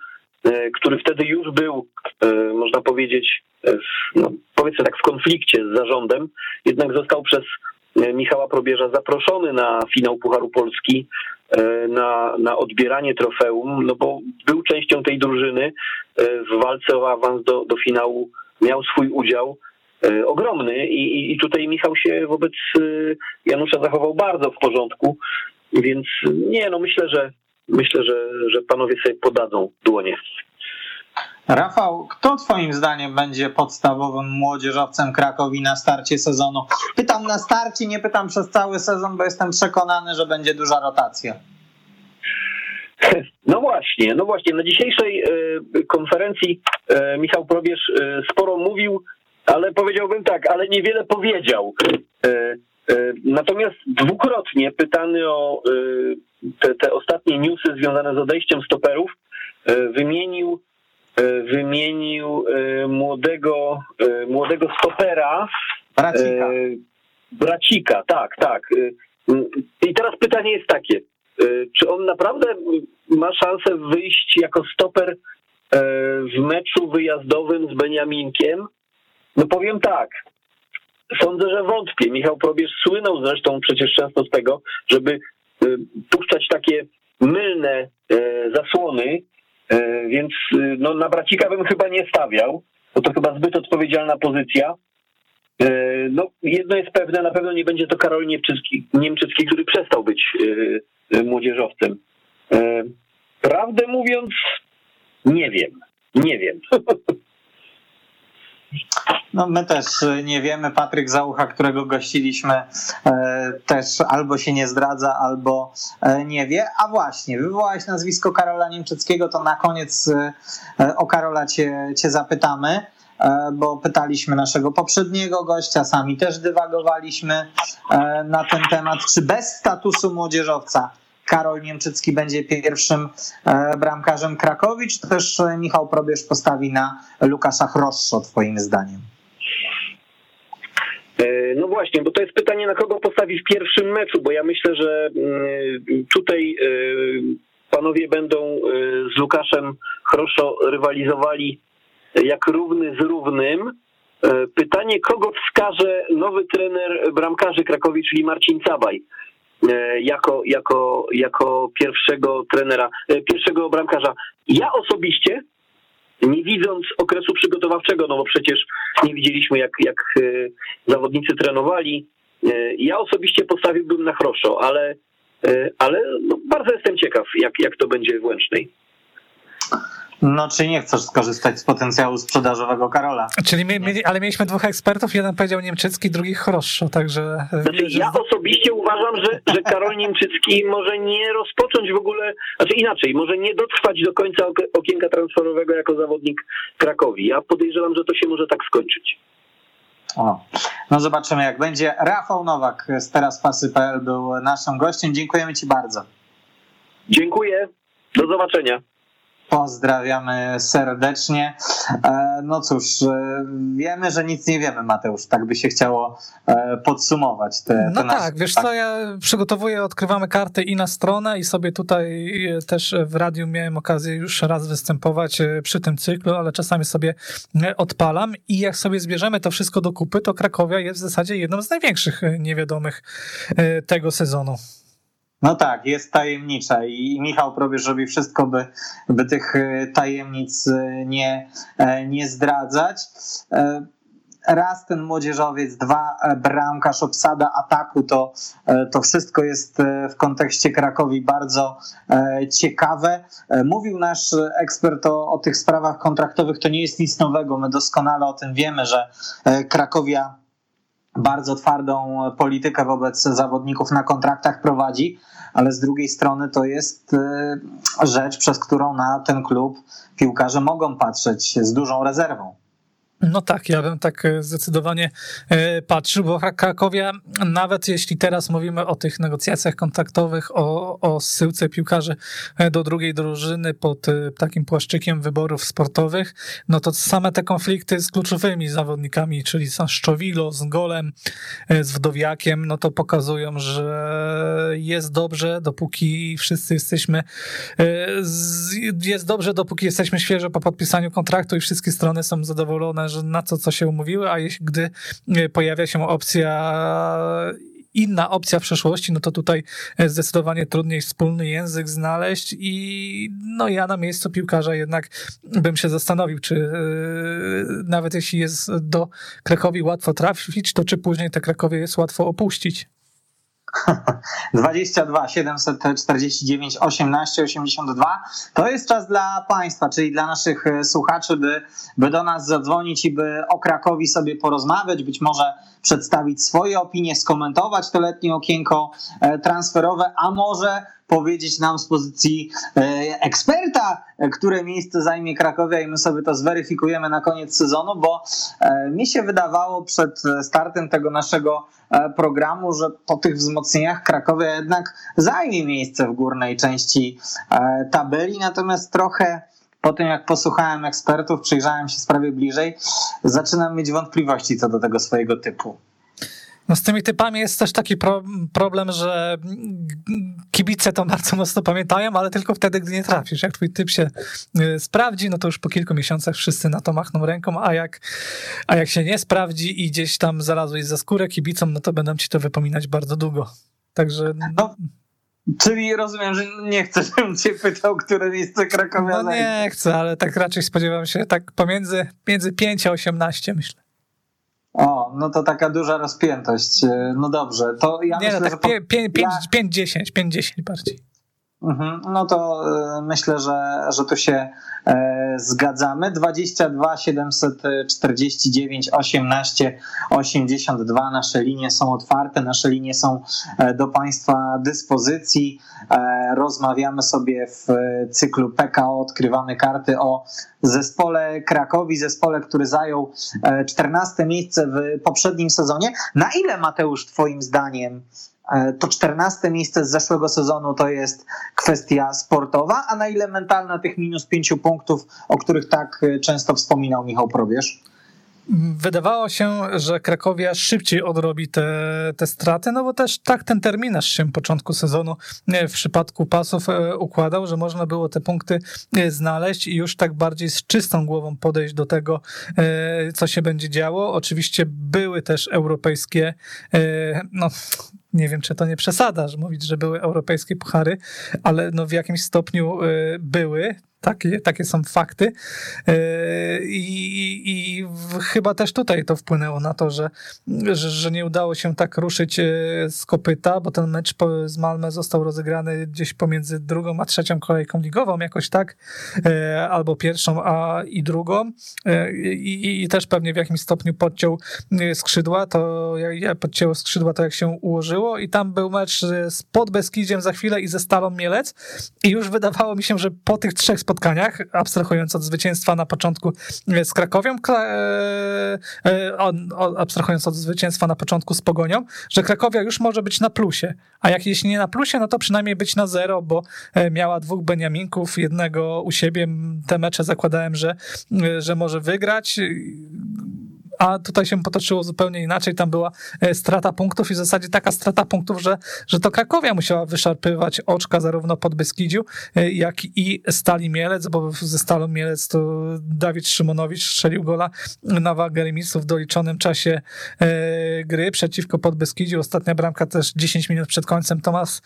który wtedy już był, można powiedzieć, no, powiedzmy tak w konflikcie z zarządem, jednak został przez Michała Probierza zaproszony na finał Pucharu Polski, na, na odbieranie trofeum, no bo był częścią tej drużyny w walce o awans do, do finału, miał swój udział ogromny i, i tutaj Michał się wobec Janusza zachował bardzo w porządku, więc nie, no myślę, że myślę, że, że panowie sobie podadzą dłonie. Rafał, kto Twoim zdaniem będzie podstawowym młodzieżowcem Krakowi na starcie sezonu? Pytam na starcie, nie pytam przez cały sezon, bo jestem przekonany, że będzie duża rotacja. No właśnie, no właśnie. Na dzisiejszej konferencji Michał Probierz sporo mówił, ale powiedziałbym tak, ale niewiele powiedział. Natomiast dwukrotnie pytany o te, te ostatnie newsy związane z odejściem stoperów, wymienił wymienił młodego, młodego stopera. Bracika. Bracika, tak, tak. I teraz pytanie jest takie. Czy on naprawdę ma szansę wyjść jako stoper w meczu wyjazdowym z Beniaminkiem? No powiem tak. Sądzę, że wątpię. Michał Probierz słynął zresztą przecież często z tego, żeby puszczać takie mylne zasłony, więc no, na Bracika bym chyba nie stawiał, bo to chyba zbyt odpowiedzialna pozycja. No, jedno jest pewne, na pewno nie będzie to Karol Niemczycki, Niemczycki który przestał być młodzieżowcem. Prawdę mówiąc, nie wiem. Nie wiem. No my też nie wiemy. Patryk Załucha, którego gościliśmy, też albo się nie zdradza, albo nie wie. A właśnie, wywołałeś nazwisko Karola Niemczyckiego, to na koniec o Karola cię, cię zapytamy bo pytaliśmy naszego poprzedniego gościa, sami też dywagowaliśmy na ten temat, czy bez statusu młodzieżowca Karol Niemczycki będzie pierwszym bramkarzem Krakowi, czy też Michał Probierz postawi na Lukasza Chroszczo, twoim zdaniem? No właśnie, bo to jest pytanie, na kogo postawi w pierwszym meczu, bo ja myślę, że tutaj panowie będą z Lukaszem Chroszo rywalizowali jak równy z równym. Pytanie, kogo wskaże nowy trener bramkarzy Krakowi, czyli Marcin Cabaj, jako, jako, jako pierwszego trenera, pierwszego bramkarza. Ja osobiście, nie widząc okresu przygotowawczego, no bo przecież nie widzieliśmy, jak, jak zawodnicy trenowali, ja osobiście postawiłbym na Chroszo, ale, ale no bardzo jestem ciekaw, jak, jak to będzie w Łęcznej. No, czy nie chcesz skorzystać z potencjału sprzedażowego Karola? Czyli my, my, ale mieliśmy dwóch ekspertów, jeden powiedział Niemczycki, drugi Chroszczo, także... Znaczy, ja osobiście uważam, że, że Karol Niemczycki może nie rozpocząć w ogóle, znaczy inaczej, może nie dotrwać do końca okienka transferowego jako zawodnik Krakowi. Ja podejrzewam, że to się może tak skończyć. O, no zobaczymy jak będzie. Rafał Nowak z terasfasy.pl był naszym gościem. Dziękujemy Ci bardzo. Dziękuję. Do zobaczenia. Pozdrawiamy serdecznie. No cóż, wiemy, że nic nie wiemy, Mateusz. Tak by się chciało podsumować. Te, no te tak, wiesz co, ja przygotowuję, odkrywamy karty i na stronę i sobie tutaj też w radiu miałem okazję już raz występować przy tym cyklu, ale czasami sobie odpalam i jak sobie zbierzemy to wszystko do kupy, to Krakowia jest w zasadzie jedną z największych niewiadomych tego sezonu. No tak, jest tajemnicza i Michał Probierz robi wszystko, by, by tych tajemnic nie, nie zdradzać. raz ten młodzieżowiec, dwa bramkarz, obsada ataku, to, to wszystko jest w kontekście Krakowi bardzo ciekawe. Mówił nasz ekspert o, o tych sprawach kontraktowych, to nie jest nic nowego, my doskonale o tym wiemy, że Krakowia bardzo twardą politykę wobec zawodników na kontraktach prowadzi, ale z drugiej strony to jest e, rzecz, przez którą na ten klub piłkarze mogą patrzeć z dużą rezerwą. No tak, ja bym tak e, zdecydowanie e, patrzył, bo Krakowia, nawet jeśli teraz mówimy o tych negocjacjach kontaktowych, o, o zsyłce piłkarzy e, do drugiej drużyny pod takim płaszczykiem wyborów sportowych, no to same te konflikty z kluczowymi zawodnikami, czyli z Szczowilo, z Golem, z Wdowiakiem, no to pokazują, że jest dobrze, dopóki wszyscy jesteśmy, jest dobrze, dopóki jesteśmy świeżo po podpisaniu kontraktu i wszystkie strony są zadowolone, że na to, co się umówiły, a jeśli gdy e, pojawia się opcja inna opcja w przeszłości, no to tutaj e, zdecydowanie trudniej wspólny język znaleźć i no ja na miejscu piłkarza jednak bym się zastanowił, czy yy, nawet jeśli jest do Krakowi łatwo trafić, to czy później te Krakowie jest łatwo opuścić. 22 749 18 82 to jest czas dla Państwa, czyli dla naszych e, słuchaczy, by, by do nas zadzwonić i by o Krakowi sobie porozmawiać, być może przedstawić swoje opinie, skomentować to letnie okienko e, transferowe, a może powiedzieć nam z pozycji e, eksperta, które miejsce zajmie Krakowia i my sobie to zweryfikujemy na koniec sezonu, bo mi się wydawało przed startem tego naszego programu, że po tych wzmocnieniach Krakowia jednak zajmie miejsce w górnej części tabeli, natomiast trochę po tym jak posłuchałem ekspertów, przyjrzałem się sprawie bliżej, zaczynam mieć wątpliwości co do tego swojego typu. No z tymi typami jest też taki pro, problem, że kibice to bardzo mocno pamiętają, ale tylko wtedy, gdy nie trafisz. Jak twój typ się y, sprawdzi, no to już po kilku miesiącach wszyscy na to machną ręką, a jak, a jak się nie sprawdzi i gdzieś tam znalazłeś za skórę kibicom, no to będą ci to wypominać bardzo długo. Także... No. Czyli rozumiem, że nie chcę, żebym cię pytał, które miejsce Krakowia No nie chcę, ale tak raczej spodziewam się tak pomiędzy między 5 a 18 myślę. O, no to taka duża rozpiętość. E, no dobrze, to ja nie, myślę, no tak że... 5-10, 5-10 bardziej. Mhm, no to y, myślę, że, że tu się e, zgadzamy. 22 749 18 82 nasze linie są otwarte, nasze linie są e, do Państwa dyspozycji. E, rozmawiamy sobie w cyklu PKO, odkrywamy karty o zespole Krakowi, zespole, który zajął 14 miejsce w poprzednim sezonie. Na ile Mateusz, Twoim zdaniem, to 14 miejsce z zeszłego sezonu to jest kwestia sportowa, a na ile mentalna tych minus 5 punktów, o których tak e, często wspominał Michał Probierz? Wydawało się, że Krakowia szybciej odrobi te, te straty, no bo też tak ten terminarz się początku sezonu w przypadku pasów e, układał, że można było te punkty znaleźć i już tak bardziej z czystą głową podejść do tego, co się będzie działo. Oczywiście były też europejskie, no nie wiem, czy to nie przesada, że mówić, że były europejskie puchary, ale no w jakimś stopniu y, były. Takie, takie są fakty. Y, I, I, chyba też tutaj to wpłynęło na to, że, że, że, nie udało się tak ruszyć y, z kopyta, bo ten mecz z Malmę został rozegrany gdzieś pomiędzy drugą a trzecią kolejką ligową, jakoś tak, albo pierwszą a i drugą. I, i też pewnie w jakimś stopniu podciął skrzydła, to jak podcięło skrzydła, to jak się ułożyło i tam był mecz z Podbeskidziem za chwilę i ze Stalą Mielec i już wydawało mi się, że po tych trzech spotkaniach, abstrahując od zwycięstwa na początku z Krakowią, e, e, abstrahując od zwycięstwa na początku z Pogonią, że Krakowia już może być na plusie, a jak jeśli nie na plusie, no to przynajmniej być na zero, bo e, miała dwóch Beniaminków, jednego u siebie, te mecze zakładałem, że, że może wygrać a tutaj się potoczyło zupełnie inaczej. Tam była e, strata punktów i w zasadzie taka strata punktów, że, że to Krakowia musiała wyszarpywać oczka zarówno pod Beskidziu, e, jak i Stali Mielec, bo ze Stalą Mielec to Dawid Szymonowicz strzelił gola na wagę remisu w doliczonym czasie e, gry przeciwko Podbeskidziu. Ostatnia bramka też 10 minut przed końcem Tomasz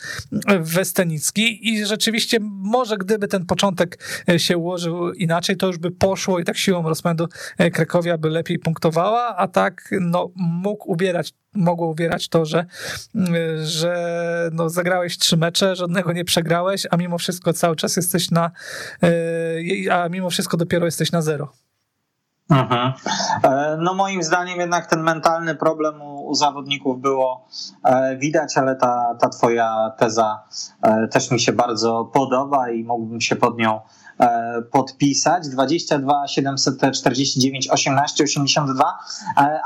Westenicki i rzeczywiście może gdyby ten początek się ułożył inaczej, to już by poszło i tak siłą rozpędu Krakowia by lepiej punktował a tak no, mógł ubierać mogło ubierać to, że, że no, zagrałeś trzy mecze, żadnego nie przegrałeś, a mimo wszystko cały czas jesteś na, a mimo wszystko dopiero jesteś na zero. Mhm. E, no moim zdaniem jednak ten mentalny problem u, u, zawodników było e, widać, ale ta, ta twoja teza e, też mi się bardzo podoba i mógłbym się pod nią podpisać. 22 749 18 82,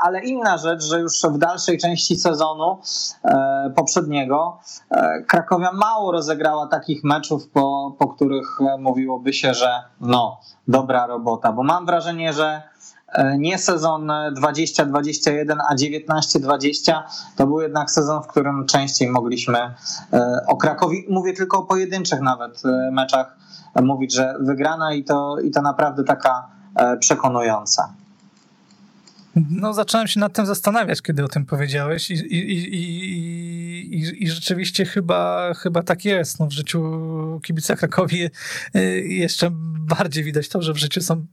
ale inna rzecz, że już w dalszej części sezonu poprzedniego Krakowia mało rozegrała takich meczów, po, po których mówiłoby się, że no, dobra robota, bo mam wrażenie, że E, nie sezon 20-21, a 19-20 to był jednak sezon, w którym częściej mogliśmy e, o Krakowi, mówię tylko o pojedynczych nawet e, meczach, mówić, że wygrana i to, i to naprawdę taka przekonująca. No, zacząłem się nad tym zastanawiać, kiedy o tym powiedziałeś, i, i, i, i, i rzeczywiście chyba, chyba tak jest. No, w życiu kibica Krakowi jeszcze bardziej widać to, że w życiu są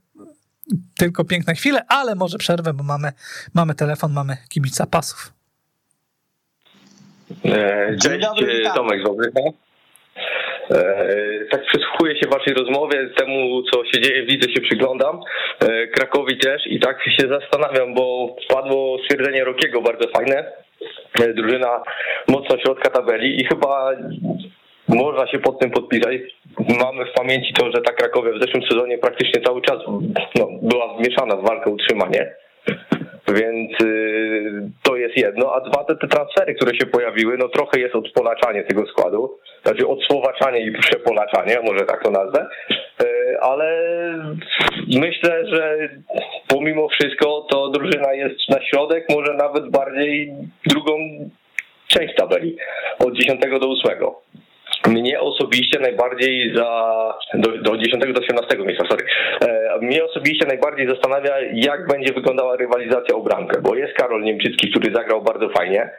tylko piękne chwile, ale może przerwę, bo mamy, mamy telefon, mamy kibica pasów. E, cześć, dobry, Tomek z Wałbrzycha. E, tak się waszej rozmowie, temu co się dzieje, widzę, się przyglądam. E, Krakowi też i tak się zastanawiam, bo padło stwierdzenie Rokiego bardzo fajne. Drużyna mocno środka tabeli i chyba można się pod tym podpisać. Mamy w pamięci to, że ta Krakowia w zeszłym sezonie praktycznie cały czas no, była wmieszana w walkę utrzymanie. Więc y, to jest jedno, a dwa te, te transfery, które się pojawiły, no trochę jest odpolaczanie tego składu, znaczy odsłowaczanie i przepolaczanie, może tak to nazwę, y, ale myślę, że pomimo wszystko to drużyna jest na środek, może nawet bardziej drugą część tabeli, od 10 do 8. Mnie osobiście najbardziej za. Do, do 10 do 18 miejsca, sorry. E, mnie osobiście najbardziej zastanawia, jak będzie wyglądała rywalizacja o bramkę, bo jest Karol Niemczycki, który zagrał bardzo fajnie.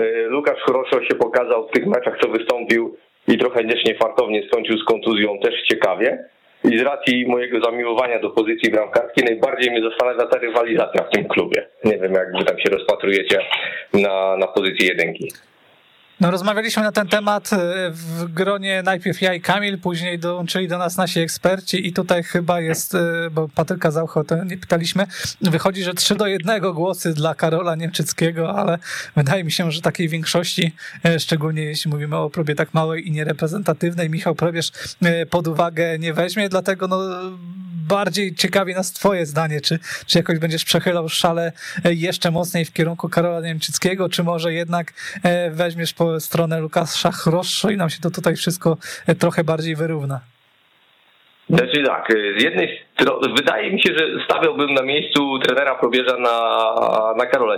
E, Lukasz Chroszo się pokazał w tych meczach, co wystąpił i trochę niefartownie skończył z kontuzją, też ciekawie. I z racji mojego zamiłowania do pozycji bramkarskiej najbardziej mnie zastanawia ta rywalizacja w tym klubie. Nie wiem, jak wy tam się rozpatrujecie na, na pozycji jedynki. No, rozmawialiśmy na ten temat e, w gronie najpierw ja i Kamil, później dołączyli do nas nasi eksperci i tutaj chyba jest, e, bo Patryka Zaucho to nie pytaliśmy, wychodzi, że 3 do 1 głosy dla Karola Niemczyckiego, ale wydaje mi się, że takiej większości, e, szczególnie jeśli mówimy o próbie tak małej i niereprezentatywnej, Michał Probierz pod uwagę nie weźmie, dlatego no bardziej ciekawi nas twoje zdanie, czy, czy jakoś będziesz przechylał szale jeszcze mocniej w kierunku Karola Niemczyckiego, czy może jednak weźmiesz po stronę Lukasza Chroszo i nam się to tutaj wszystko e, trochę bardziej wyrówna. Znaczy tak, e, z jednej strony wydaje mi się, że stawiałbym na miejscu trenera probierza na, na Karola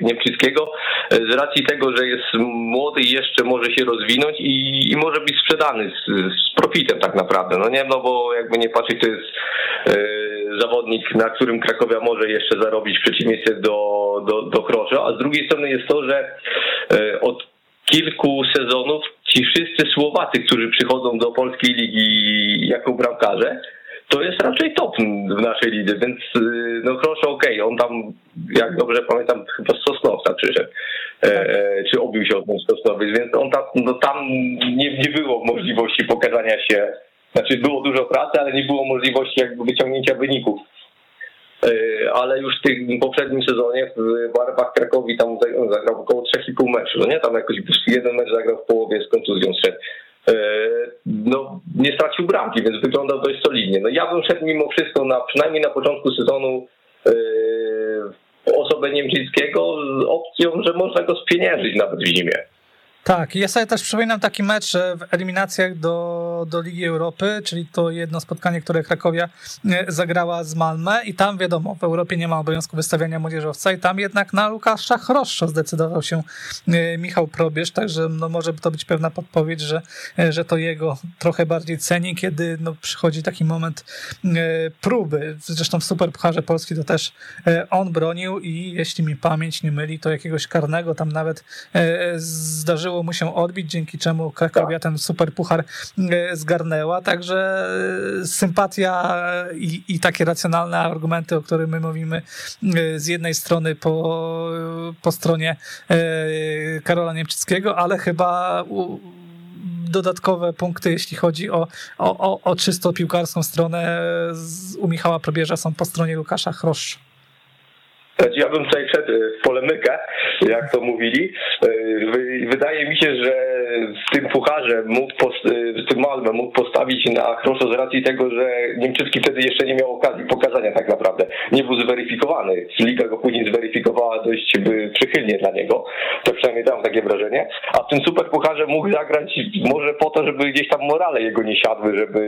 Niemczyckiego e, z racji tego, że jest młody i jeszcze może się rozwinąć i, i może być sprzedany z, z, profitem tak naprawdę. No nie, no bo jakby nie patrzeć, to jest zawodnik, na którym Krakowia może jeszcze zarobić w przeciwieństwie do, do, do Krosza, a z drugiej strony jest to, że od kilku sezonów ci wszyscy Słowacy, którzy przychodzą do polskiej ligi jako bramkarze, to jest raczej top w naszej lidze, więc y, no proszę, okej, okay, on tam, jak dobrze pamiętam, chyba z Sosnowca przyszedł, e, tak. e, czy obił się od Sosnowiec, więc on tam, no tam nie, nie było możliwości pokazania się, znaczy było dużo pracy, ale nie było możliwości jakby wyciągnięcia wyników ale już w tym poprzednim sezonie w Barwach Krakowi tam zagrał około 3,5 meczu, no nie? Tam jakoś jeden mecz zagrał w połowie z kontuzją szedł. E, no, nie stracił bramki, więc wyglądał dość solidnie. No ja bym szedł mimo wszystko na, przynajmniej na początku sezonu e, osobę Niemczyckiego z opcją, że można go spieniężyć nawet w zimie. Tak, ja sobie też przypominam taki mecz w eliminacjach do, do Ligi Europy, czyli to jedno spotkanie, które Krakowia e, zagrała z Malmę i tam wiadomo, w Europie nie ma obowiązku wystawiania młodzieżowca i tam jednak na Łukasza Chroszczo zdecydował się e, Michał Probierz, także no może to być pewna podpowiedź, że, e, że to jego trochę bardziej ceni, kiedy no przychodzi taki moment próby. Zresztą w Superpucharze Polski to też on bronił i jeśli mi pamięć nie myli, to jakiegoś karnego tam nawet zdarzyło zdarzyło mu się odbić, dzięki czemu Krakowia ten super puchar zgarnęła, także sympatia i, i takie racjonalne argumenty, o których my mówimy z jednej strony po, po stronie Karola Niemczyckiego, ale chyba dodatkowe punkty, jeśli chodzi o, o, o czysto piłkarską stronę u Michała Probierza są po stronie Łukasza Chroszcza. Znaczy, ja bym tutaj wszedł w polemikę, jak to mówili. Wydaje mi się, że w tym pucharze mógł, w tym Malmę mógł postawić na Chroszo z racji tego, że Niemczycki wtedy jeszcze nie miał okazji pokazania tak naprawdę. Nie był zweryfikowany. Liga go później zweryfikowała dość przychylnie dla niego. To przynajmniej dałem takie wrażenie. A w tym super pucharze mógł zagrać może po to, żeby gdzieś tam morale jego nie siadły, żeby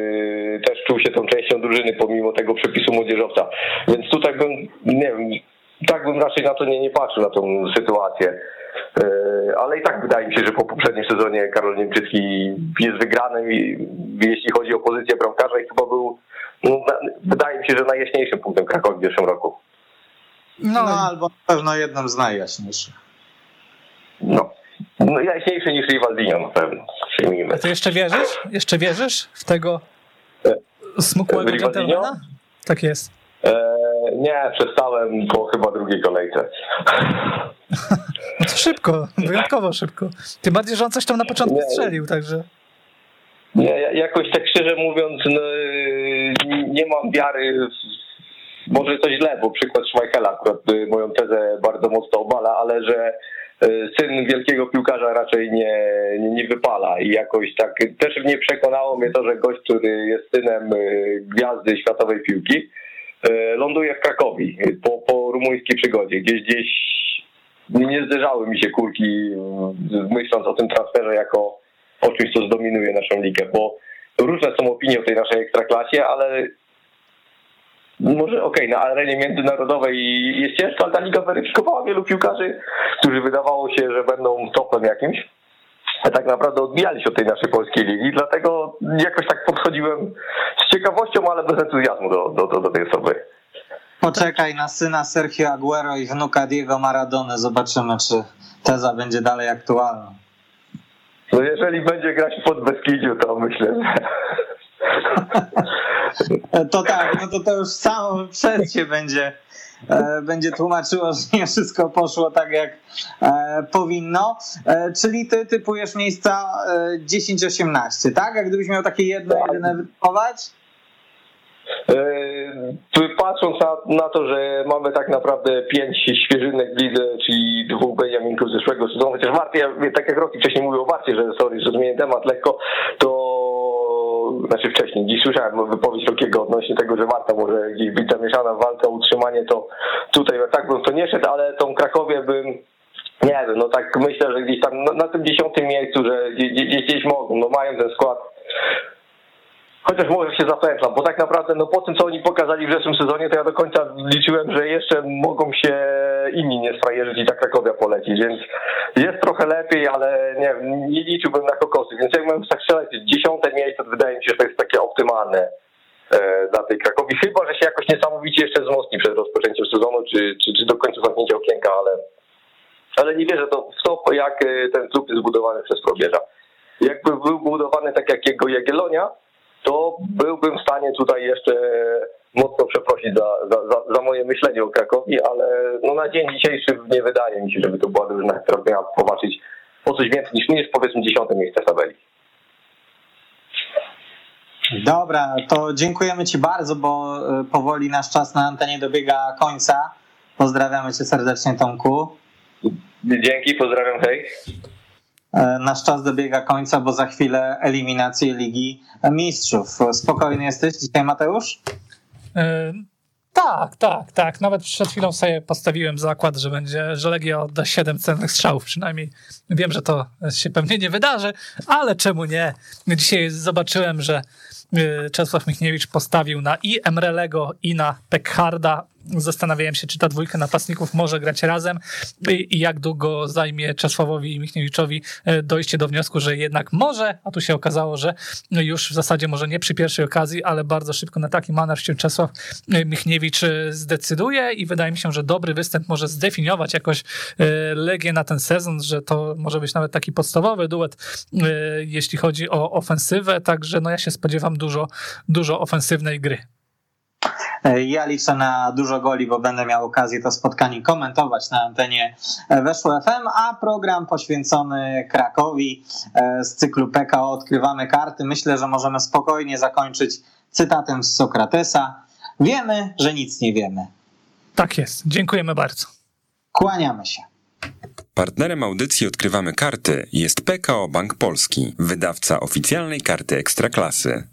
też czuł się tą częścią drużyny pomimo tego przepisu młodzieżowca. Więc tutaj bym, nie wiem, tak bym raczej na to nie, nie patrzył, na tą sytuację. E, ale i tak wydaje mi się, że po poprzednim sezonie Karol Niemczycki jest wygranym, jeśli chodzi o pozycję bramkarza i chyba był, no, wydaje mi się, że najjaśniejszym punktem Krakowi w zeszłym roku. No, no albo na pewno jednym z najjaśniejszych. No. No, jaśniejszy niż Rivaldinho na pewno. A ty jeszcze wierzysz? Jeszcze wierzysz w tego e, smukłego dżentelmena? Tak jest. E, nie, przestałem po chyba drugiej kolejce. No to szybko, wyjątkowo szybko. Tym bardziej, że on coś tam na początku nie, strzelił, także... Nie, jakoś tak szczerze mówiąc, no, nie mam wiary może coś źle, bo przykład Schmeichela akurat moją tezę bardzo mocno obala, ale że e, syn wielkiego piłkarza raczej nie, nie, nie, wypala i jakoś tak też nie przekonało mnie to, że gość, który jest synem gwiazdy światowej piłki, E, ląduje w Krakowi po, po rumuńskiej przygodzie. Gdzieś, gdzieś nie zderzały mi się kurki myśląc o tym transferze jako o czymś, co zdominuje naszą ligę, bo różne są opinie o tej naszej ekstraklasie, ale może okej, okay, na arenie międzynarodowej jest ciężko, ale ta liga weryfikowała wielu piłkarzy, którzy wydawało się, że będą topem jakimś tak naprawdę odbijali się od tej naszej polskiej ligi, dlatego jakoś tak podchodziłem z ciekawością, ale bez entuzjazmu do, do, do, do tej osoby. Poczekaj na syna Sergio Aguero i wnuka Diego Maradony, zobaczymy, czy teza będzie dalej aktualna. No jeżeli będzie grać pod Beskidziu, to myślę, że... To tak, no to to już samo przez się będzie będzie tłumaczyło, że nie wszystko poszło tak, jak e, powinno. E, czyli ty typujesz miejsca 10-18, tak? Jak gdybyś miał takie jedno, tak. jedyne wytypować? Patrząc na, na, to, że mamy tak naprawdę pięć świeżynek w lidze, czyli dwóch Benjaminków z zeszłego sezonu, chociaż Warty, ja, tak jak Rocky wcześniej mówił o Warcie, że sorry, że zmienię temat lekko, to znaczy wcześniej, dziś słyszałem wypowiedź Rokiego odnośnie tego, że Warta może gdzieś być zamieszana w walce o utrzymanie, to tutaj tak bym to nie szedł, ale tą Krakowie bym nie wiem, no tak myślę, że gdzieś tam na tym dziesiątym miejscu, że gdzieś, gdzieś mogą, no mają ten skład Chociaż może się zapętlam, bo tak naprawdę no po tym, co oni pokazali w zeszłym sezonie, to ja do końca liczyłem, że jeszcze mogą się inni nie sfrajerzyć i tak Krakowia polecić, więc jest trochę lepiej, ale nie nie liczyłbym na kokosy, więc jak mam tak strzelać dziesiąte miejsce, to wydaje mi się, że to jest takie optymalne e, dla tej Krakowi, chyba, że się jakoś niesamowicie jeszcze wzmocni przed rozpoczęciem sezonu, czy, czy, czy do końca zamknięcia okienka, ale, ale nie wierzę to w to, jak e, ten klub jest zbudowany przez Probierza. Jakby był budowany tak jak jego Jagiellonia, to byłbym w stanie tutaj jeszcze mocno przeprosić za, za, za, za moje myślenie o Krakowi, ale no na dzień dzisiejszy nie wydaje mi się, żeby to była drużyna, która miała popatrzeć o coś więcej niż, niż powiedzmy dziesiąte miejsce w tabeli. Dobra, to dziękujemy Ci bardzo, bo e, powoli nasz czas na antenie dobiega końca. Pozdrawiamy Cię serdecznie, Tomku. Dzięki, pozdrawiam, hej. E, nasz czas dobiega końca, bo za chwilę eliminację Ligi Mistrzów. Spokojny jesteś dzisiaj, Mateusz? E, tak, tak, tak. Nawet przed chwilą sobie postawiłem zakład, że będzie, że Legia odda 7 cennych strzałów przynajmniej. Wiem, że to się pewnie nie wydarzy, ale czemu nie? Dzisiaj zobaczyłem, że e, Czesław Michniewicz postawił na i Emrelego, i na Pekharda. Zastanawiałem się, czy ta dwójka napastników może grać razem i, i jak długo zajmie Czesławowi Michniewiczowi e, dojście do wniosku, że jednak może, a tu się okazało, że już w zasadzie może nie przy pierwszej okazji, ale bardzo szybko na taki manewr się Czesław e, Michniewicz zdecyduje i wydaje mi się, że dobry występ może zdefiniować jakoś Legię na ten sezon, że to może być nawet taki podstawowy duet, jeśli chodzi o ofensywę, także no ja się spodziewam dużo, dużo ofensywnej gry. Ja liczę na dużo goli, bo będę miał okazję to spotkanie komentować na antenie Weszło FM, a program poświęcony Krakowi z cyklu PKO Odkrywamy karty. Myślę, że możemy spokojnie zakończyć cytatem z Sokratesa. Wiemy, że nic nie wiemy. Tak jest. Dziękujemy bardzo. Kłaniamy się. Partnerem audycji Odkrywamy Karty jest PKO Bank Polski, wydawca oficjalnej karty Ekstraklasy.